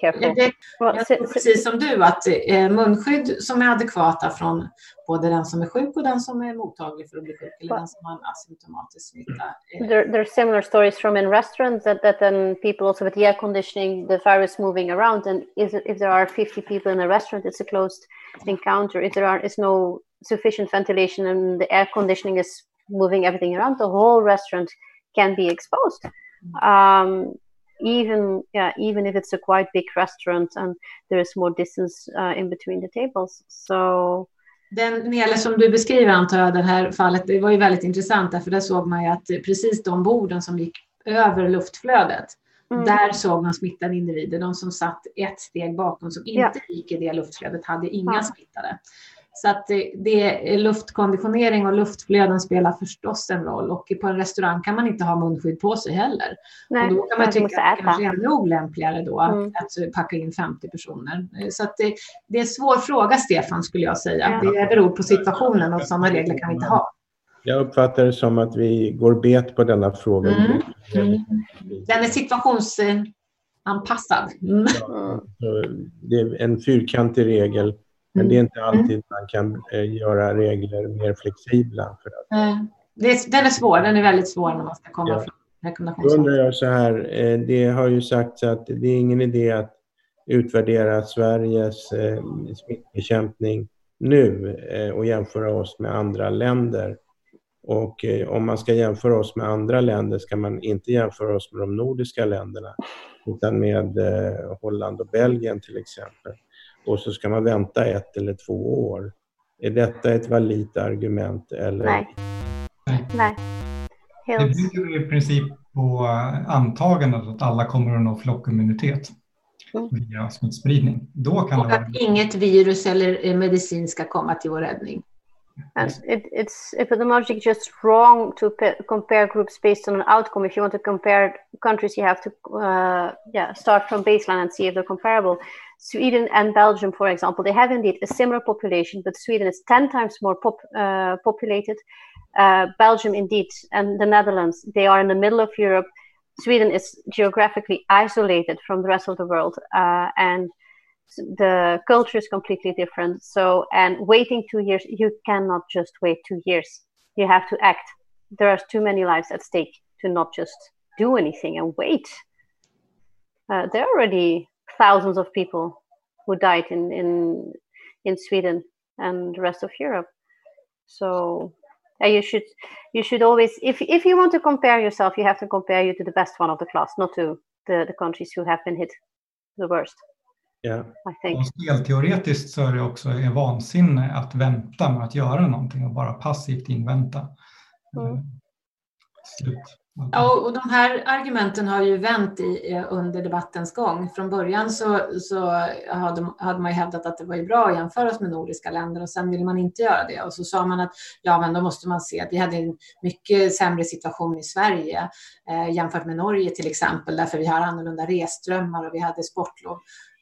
jag tror precis som du att eh, munskydd som är adekvata från både den som är sjuk och den som är mottaglig för att bli sjuk eller den som har en asymptomatisk smitta. Eh. There, there are similar stories from in restaurants that, that then people also with the air conditioning, the virus moving around and if, if there are 50 people in a restaurant, it's a closed encounter. If there are, is no sufficient ventilation and the air conditioning is moving everything around, the whole restaurant can be exposed. Mm. Um, even yeah even if it's a quite big restaurant and there is more distance uh, in between the tables so den Nele som du beskriver antar jag, det här fallet, det var ju väldigt intressant därför där såg man ju att precis de borden som gick över luftflödet, mm. där såg man smittade individer. De som satt ett steg bakom som inte ja. gick i det luftflödet hade inga ja. smittade. Så att det, luftkonditionering och luftflöden spelar förstås en roll och på en restaurang kan man inte ha munskydd på sig heller. Nej, och då kan man tycka att det kanske är ännu olämpligare då att, mm. att, packa in 50 personer. Så att det, det är en svår fråga Stefan skulle jag säga. Ja. Det beror på situationen och sådana regler kan vi inte ha. Jag uppfattar det som att vi går bet på denna fråga. Mm. Mm. Den är situationsanpassad. Mm. Ja, det är en fyrkantig regel men det är mm. inte alltid mm. man kan eh, göra regler mer flexibla. För att... är, den är svår, den är väldigt svår när man ska komma ja. rekommendationer. Då undrar jag så här, eh, det har ju sagts att det är ingen idé att utvärdera Sveriges eh, smittbekämpning nu och jämföra oss med andra länder. Och om man ska jämföra oss med andra länder ska man inte jämföra oss med de nordiska länderna utan med Holland och Belgien till exempel. Och så ska man vänta ett eller två år. Är detta ett validt argument? Eller? Nej. Nej. Helt. Det bygger i princip på antagandet att alla kommer att nå flockimmunitet mm. via smittspridning. Då kan och att inget virus eller medicin ska komma till vår räddning. And it, it's epidemiologically just wrong to compare groups based on an outcome. If you want to compare countries, you have to uh, yeah start from baseline and see if they're comparable. Sweden and Belgium, for example, they have indeed a similar population, but Sweden is 10 times more pop, uh, populated. Uh, Belgium, indeed, and the Netherlands, they are in the middle of Europe. Sweden is geographically isolated from the rest of the world. Uh, and the culture is completely different. So, and waiting two years, you cannot just wait two years. You have to act. There are too many lives at stake to not just do anything and wait. Uh, there are already thousands of people who died in, in, in Sweden and the rest of Europe. So uh, you should you should always if if you want to compare yourself, you have to compare you to the best one of the class, not to the, the countries who have been hit the worst. Yeah. Och spelteoretiskt så är det också är vansinne att vänta med att göra någonting och bara passivt invänta. Mm. Slut. Ja, och de här argumenten har ju vänt i, eh, under debattens gång. Från början så, så hade, hade man ju hävdat att det var ju bra att jämföra oss med nordiska länder och sen ville man inte göra det. Och så sa man att ja, men då måste man se att vi hade en mycket sämre situation i Sverige eh, jämfört med Norge till exempel, därför vi har annorlunda resströmmar och vi hade sportlov.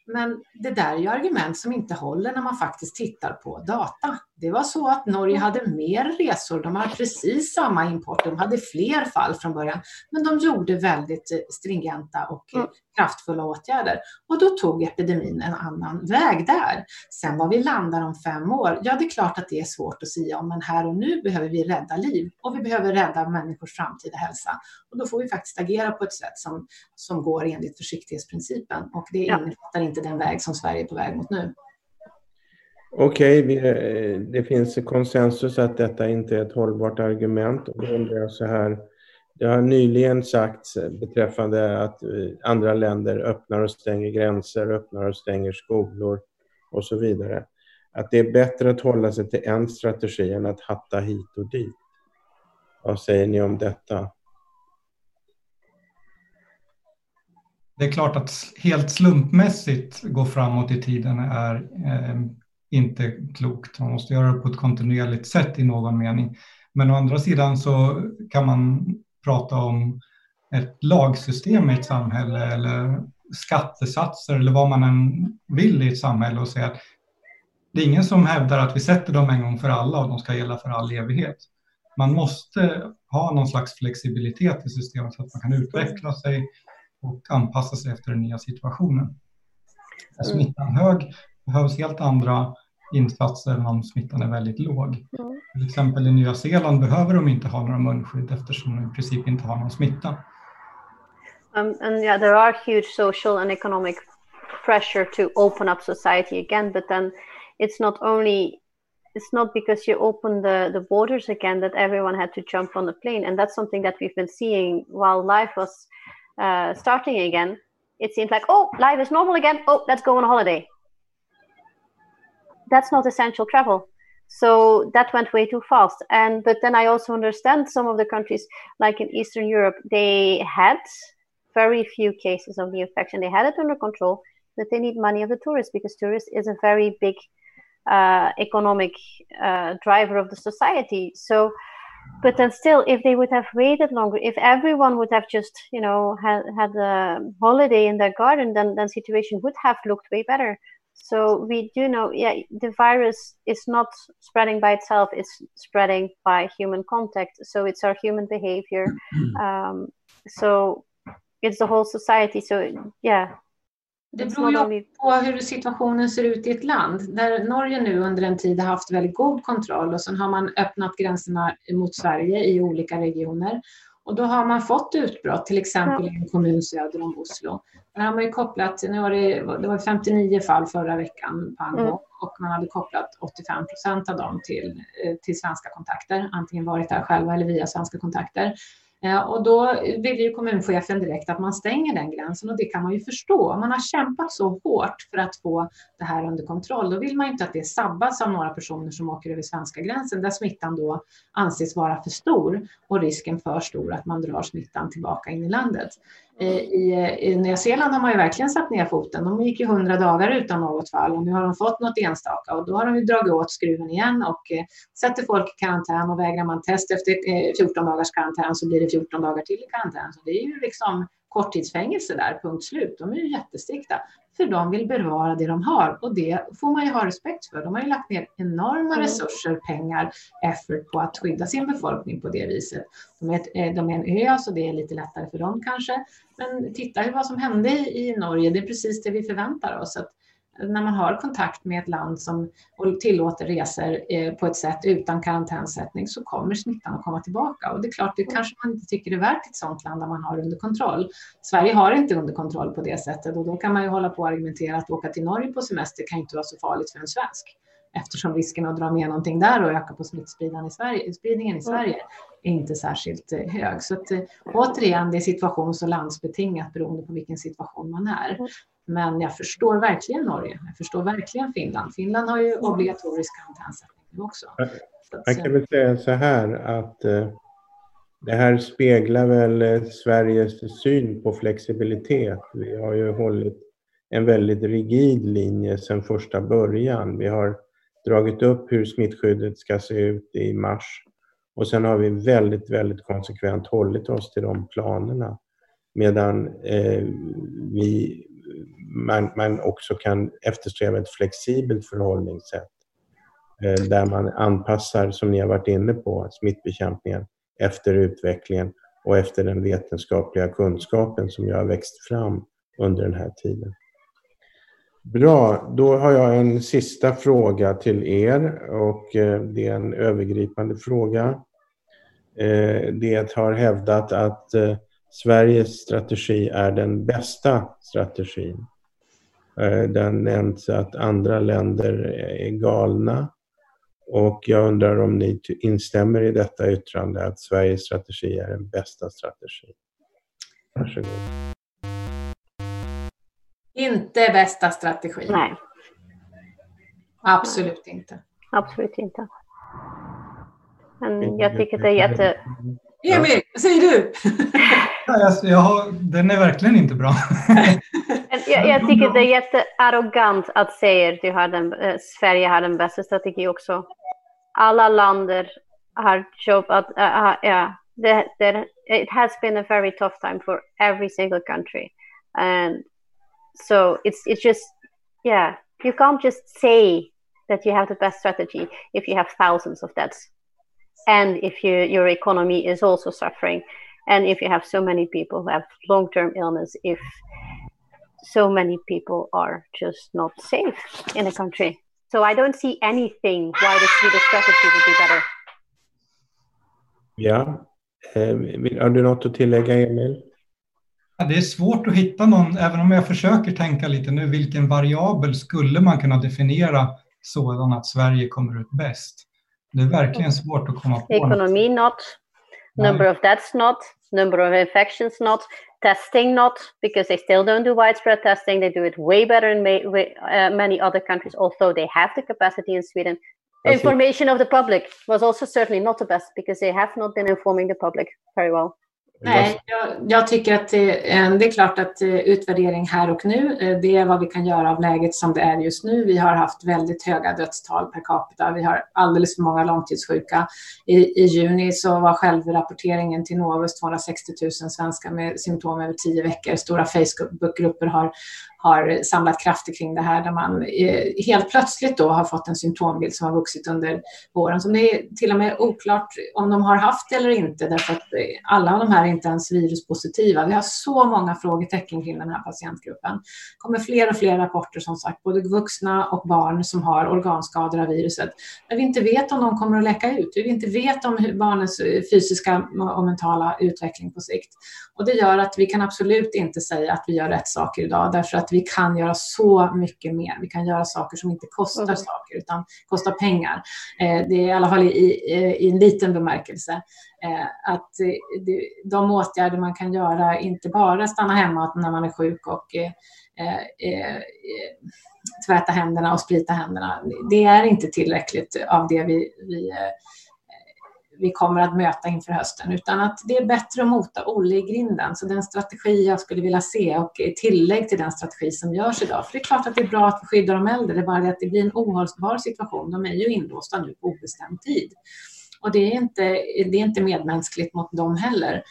Men det där är ju argument som inte håller när man faktiskt tittar på data. Det var så att Norge hade mer resor, de hade precis samma import, de hade fler fall från början, men de gjorde väldigt eh, stringenta och eh, mm. kraftfulla åtgärder. Och då tog epidemin en annan väg där. Sen var vi landar om fem år, ja det är klart att det är svårt att säga om, men här och nu behöver vi rädda liv och vi behöver rädda människors framtida hälsa. Och då får vi faktiskt agera på ett sätt som, som går enligt försiktighetsprincipen och det ja. innefattar inte den väg som Sverige är på väg mot nu. Okej, okay, eh, det finns konsensus att detta inte är ett hållbart argument. Och då undrar jag så här, det har nyligen sagts beträffande att eh, andra länder öppnar och stänger gränser, öppnar och stänger skolor och så vidare. Att det är bättre att hålla sig till en strategi än att hatta hit och dit. Vad säger ni om detta? Det är klart att helt slumpmässigt gå framåt i tiden är eh, inte klokt. Man måste göra det på ett kontinuerligt sätt i någon mening. Men å andra sidan så kan man prata om ett lagsystem i ett samhälle eller skattesatser eller vad man än vill i ett samhälle och säga att det är ingen som hävdar att vi sätter dem en gång för alla och de ska gälla för all evighet. Man måste ha någon slags flexibilitet i systemet så att man kan utveckla sig och anpassa sig efter den nya situationen. Är smittan hög behövs helt andra insatser än om smittan är väldigt låg. Mm. Till exempel i Nya Zeeland behöver de inte ha några munskydd eftersom de i princip inte har någon smitta. Um, and yeah, there are huge social and economic pressure to open up society again, but then it's not only it's not because you open the, the borders again that everyone had to jump on the plane. And that's something that we've been seeing while life was uh, starting again. It seems like, oh, life is normal again. Oh, let's go on holiday that's not essential travel. So that went way too fast. And but then i also understand some of the countries like in eastern europe they had very few cases of the infection. They had it under control but they need money of the tourists because tourists is a very big uh, economic uh, driver of the society. So but then still if they would have waited longer if everyone would have just you know had, had a holiday in their garden then then situation would have looked way better so we do know, yeah, the virus is not spreading by itself; it's spreading by human contact. So it's our human behavior. <clears throat> Um, so it's the whole society. So yeah. Det beror ju only... på hur situationen ser ut i ett land. Där Norge nu under en tid har haft väldigt god kontroll och sen har man öppnat gränserna mot Sverige i olika regioner. Och då har man fått utbrott, till exempel i en kommun söder om Oslo. Där har man ju kopplat, nu var det, det var 59 fall förra veckan på en mm. och man hade kopplat 85 procent av dem till, eh, till svenska kontakter, antingen varit där själva eller via svenska kontakter. Eh, och då vill ju kommunchefen direkt att man stänger den gränsen och det kan man ju förstå. Man har kämpat så hårt för att få det här under kontroll. Då vill man inte att det sabbas av några personer som åker över svenska gränsen där smittan då anses vara för stor och risken för stor att man drar smittan tillbaka in i landet. I, I Nya Zeeland har man ju verkligen satt ner foten. De gick ju hundra dagar utan något fall och nu har de fått något enstaka och då har de ju dragit åt skruven igen och eh, sätter folk i karantän och vägrar man test efter eh, 14 dagars karantän så blir det 14 dagar till i karantän. Så det är ju liksom korttidsfängelse där, punkt slut. De är ju jättestrikta för de vill bevara det de har och det får man ju ha respekt för. De har ju lagt ner enorma mm. resurser, pengar, effort på att skydda sin befolkning på det viset. De är, ett, eh, de är en ö så det är lite lättare för dem kanske. Men titta vad som hände i Norge, det är precis det vi förväntar oss. Att när man har kontakt med ett land som tillåter resor eh, på ett sätt utan karantänsättning så kommer smittan att komma tillbaka. Och det är klart, det kanske man inte tycker är värt ett sådant land där man har under kontroll. Sverige har inte under kontroll på det sättet och då kan man ju hålla på och argumentera att åka till Norge på semester kan inte vara så farligt för en svensk eftersom risken att dra med någonting där och öka på smittspridningen i Sverige, spridningen i Sverige är inte särskilt eh, hög. Så att, eh, återigen, det är situations och landsbetingat beroende på vilken situation man är. Men jag förstår verkligen Norge. Jag förstår verkligen Finland. Finland har ju obligatorisk karantänsättning också. Man kan väl säga så här att eh, det här speglar väl eh, Sveriges syn på flexibilitet. Vi har ju hållit en väldigt rigid linje sedan första början. Vi har dragit upp hur smittskyddet ska se ut i mars och sen har vi väldigt, väldigt konsekvent hållit oss till de planerna. Medan eh, vi man, man också kan eftersträva ett flexibelt förhållningssätt eh, där man anpassar, som ni har varit inne på, smittbekämpningen efter utvecklingen och efter den vetenskapliga kunskapen som jag har växt fram under den här tiden. Bra, då har jag en sista fråga till er och eh, det är en övergripande fråga. Eh, det har hävdat att eh, Sveriges strategi är den bästa strategin. Eh, den nämns att andra länder är galna. Och jag undrar om ni instämmer i detta yttrande att Sveriges strategi är den bästa strategin. Varsågod. Inte bästa strategi. Nej. Absolut inte. Absolut inte. Men jag tycker det är jätte... Emil, vad säger du? ja, jag, har, den är verkligen inte bra. jag, jag tycker det är jättearrogant att säga att har den, äh, Sverige har den bästa strategin också. Alla länder har jobbat, uh, uh, yeah, the, the, it has been a very tough time for every single country. And so it's, it's just, yeah, you can't just say that you have the best strategy if you have thousands of deaths and if you, your economy is also suffering and if you have so many people who have long-term illness if so many people are just not safe in a country. So i don't see anything why the swedish strategy would be better. Ja eh, har du något att tillägga emil? Ja, det är svårt att hitta någon, även om jag försöker tänka lite nu, vilken variabel skulle man kunna definiera sådan att Sverige kommer ut bäst? Det är verkligen svårt att komma på. Ekonomi not, number of deaths not, number of infections not, testing not, because they still don't do widespread testing. They do it way better in may, way, uh, many other countries, although they have the capacity in Sweden. Information of the public was also certainly not the best because they have not been informing the public very well. Nej, jag, jag, tycker att det, eh, det, är klart att eh, utvärdering här och nu, eh, det är vad vi kan göra av läget som det är just nu. Vi har haft väldigt höga dödstal per capita. Vi har alldeles för många långtidssjuka. I, i juni så var självrapporteringen till Novus 260 000 svenskar med symptom över tio veckor. Stora Facebookgrupper har, har samlat krafter kring det här där man eh, helt plötsligt då har fått en symptombild som har vuxit under våren. Som det är till och med oklart om de har haft det eller inte därför att alla av de här inte ens viruspositiva. Vi har så många frågetecken kring den här patientgruppen. Det kommer fler och fler rapporter som sagt, både vuxna och barn som har organskador av viruset. Där vi inte vet om de kommer att läcka ut. Vi inte vet om barnens fysiska och mentala utveckling på sikt. Och det gör att vi kan absolut inte säga att vi gör rätt saker idag därför att vi kan göra så mycket mer. Vi kan göra saker som inte kostar mm. saker utan kostar pengar. Eh, det är i alla fall i, i, i en liten bemärkelse. Eh, att eh, de åtgärder man kan göra, inte bara stanna hemma när man är sjuk och eh, eh, eh, tvätta händerna och sprita händerna. Det är inte tillräckligt av det vi, vi eh, vi kommer att möta inför hösten, utan att det är bättre att mota Olle i grinden. Så den strategi jag skulle vilja se och tillägg till den strategi som görs idag. För det är klart att det är bra att skydda de äldre, det är bara det att det blir en ohållbar situation. De är ju inlåsta nu på obestämd tid. Och det är inte, det är inte medmänskligt mot dem heller.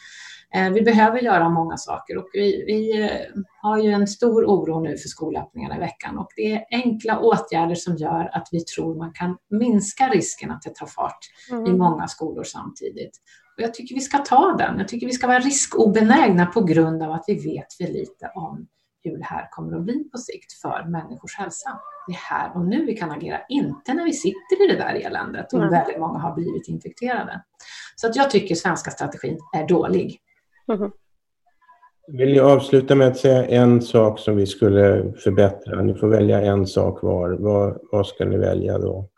Eh, vi behöver göra många saker och vi, vi, eh, har ju en stor oro nu för skolöppningarna i veckan och det är enkla åtgärder som gör att vi tror man kan minska risken att det tar fart mm. i många skolor samtidigt. Och jag tycker vi ska ta den. Jag tycker vi ska vara riskobenägna på grund av att vi vet för lite om hur det här kommer att bli på sikt för människors hälsa. Det är här och nu vi kan agera, inte när vi sitter i det där eländet och mm. väldigt många har blivit infekterade. Så att jag tycker svenska strategin är dålig. Mm. Vill ni avsluta med att säga en sak som vi skulle förbättra? Ni får välja en sak var. Vad, vad ska ni välja då?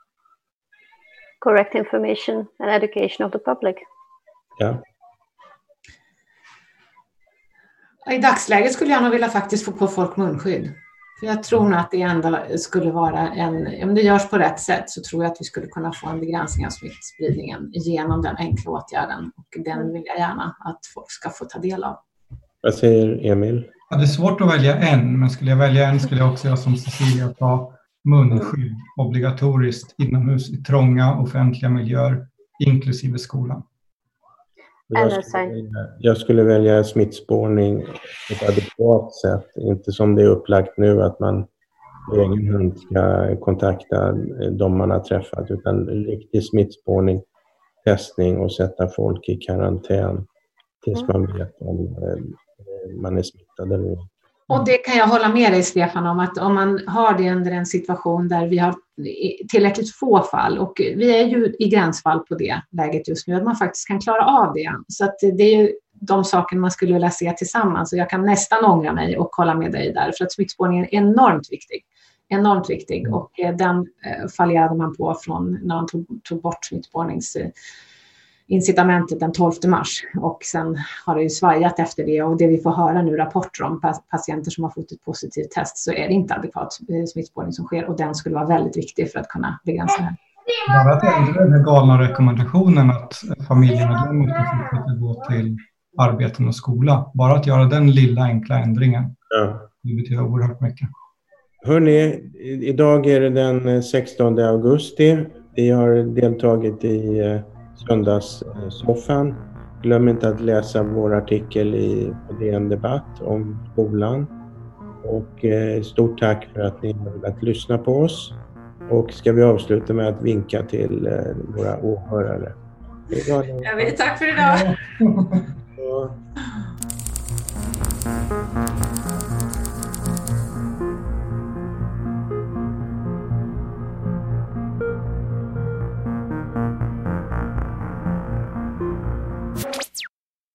Correct information and education of the public. Ja. I dagsläget skulle jag nog vilja faktiskt få på folk munskydd. För jag tror nog att det enda skulle vara en, om det görs på rätt sätt så tror jag att vi skulle kunna få en begränsning av smittspridningen genom den enkla åtgärden och den vill jag gärna att folk ska få ta del av. Vad säger Emil? Ja, det är svårt att välja en, men skulle jag välja en skulle jag också göra som Cecilia ta munskydd obligatoriskt inomhus i trånga offentliga miljöer, inklusive skolan. Jag skulle, välja, jag skulle välja smittspårning på ett adekvat sätt, inte som det är upplagt nu att man på egen hand ska kontakta de man har träffat, utan riktig smittspårning, testning och sätta folk i karantän tills man vet om eh, man är smittad eller inte. Och det kan jag hålla med dig Stefan om att om man har det under en situation där vi har tillräckligt få fall och vi är ju i gränsfall på det läget just nu, att man faktiskt kan klara av det. Så att det är ju de sakerna man skulle vilja se tillsammans och jag kan nästan ångra mig och hålla med dig där för att smittspårningen är enormt viktig. Enormt viktig och eh, den eh, fallerade man på från när man tog, tog bort smittspårnings incitamentet den 12 mars och sen har det ju svajat efter det och det vi får höra nu rapporter om patienter som har fått ett positivt test så är det inte adekvat eh, smittspårning som sker och den skulle vara väldigt viktig för att kunna begränsa det här. Bara att ändra den galna rekommendationen att familjemedlemmar ska fortsätta gå till arbeten och skola. Bara att göra den lilla enkla ändringen. Ja. Det betyder oerhört mycket. Hörrni, idag är det den 16 augusti. Vi har deltagit i eh, söndagssoffan. Glöm inte att läsa vår artikel i DN Debatt om skolan. Och eh, stort tack för att ni har velat lyssna på oss. Och ska vi avsluta med att vinka till eh, våra åhörare. Jag vill, tack för idag. <laughs> <laughs>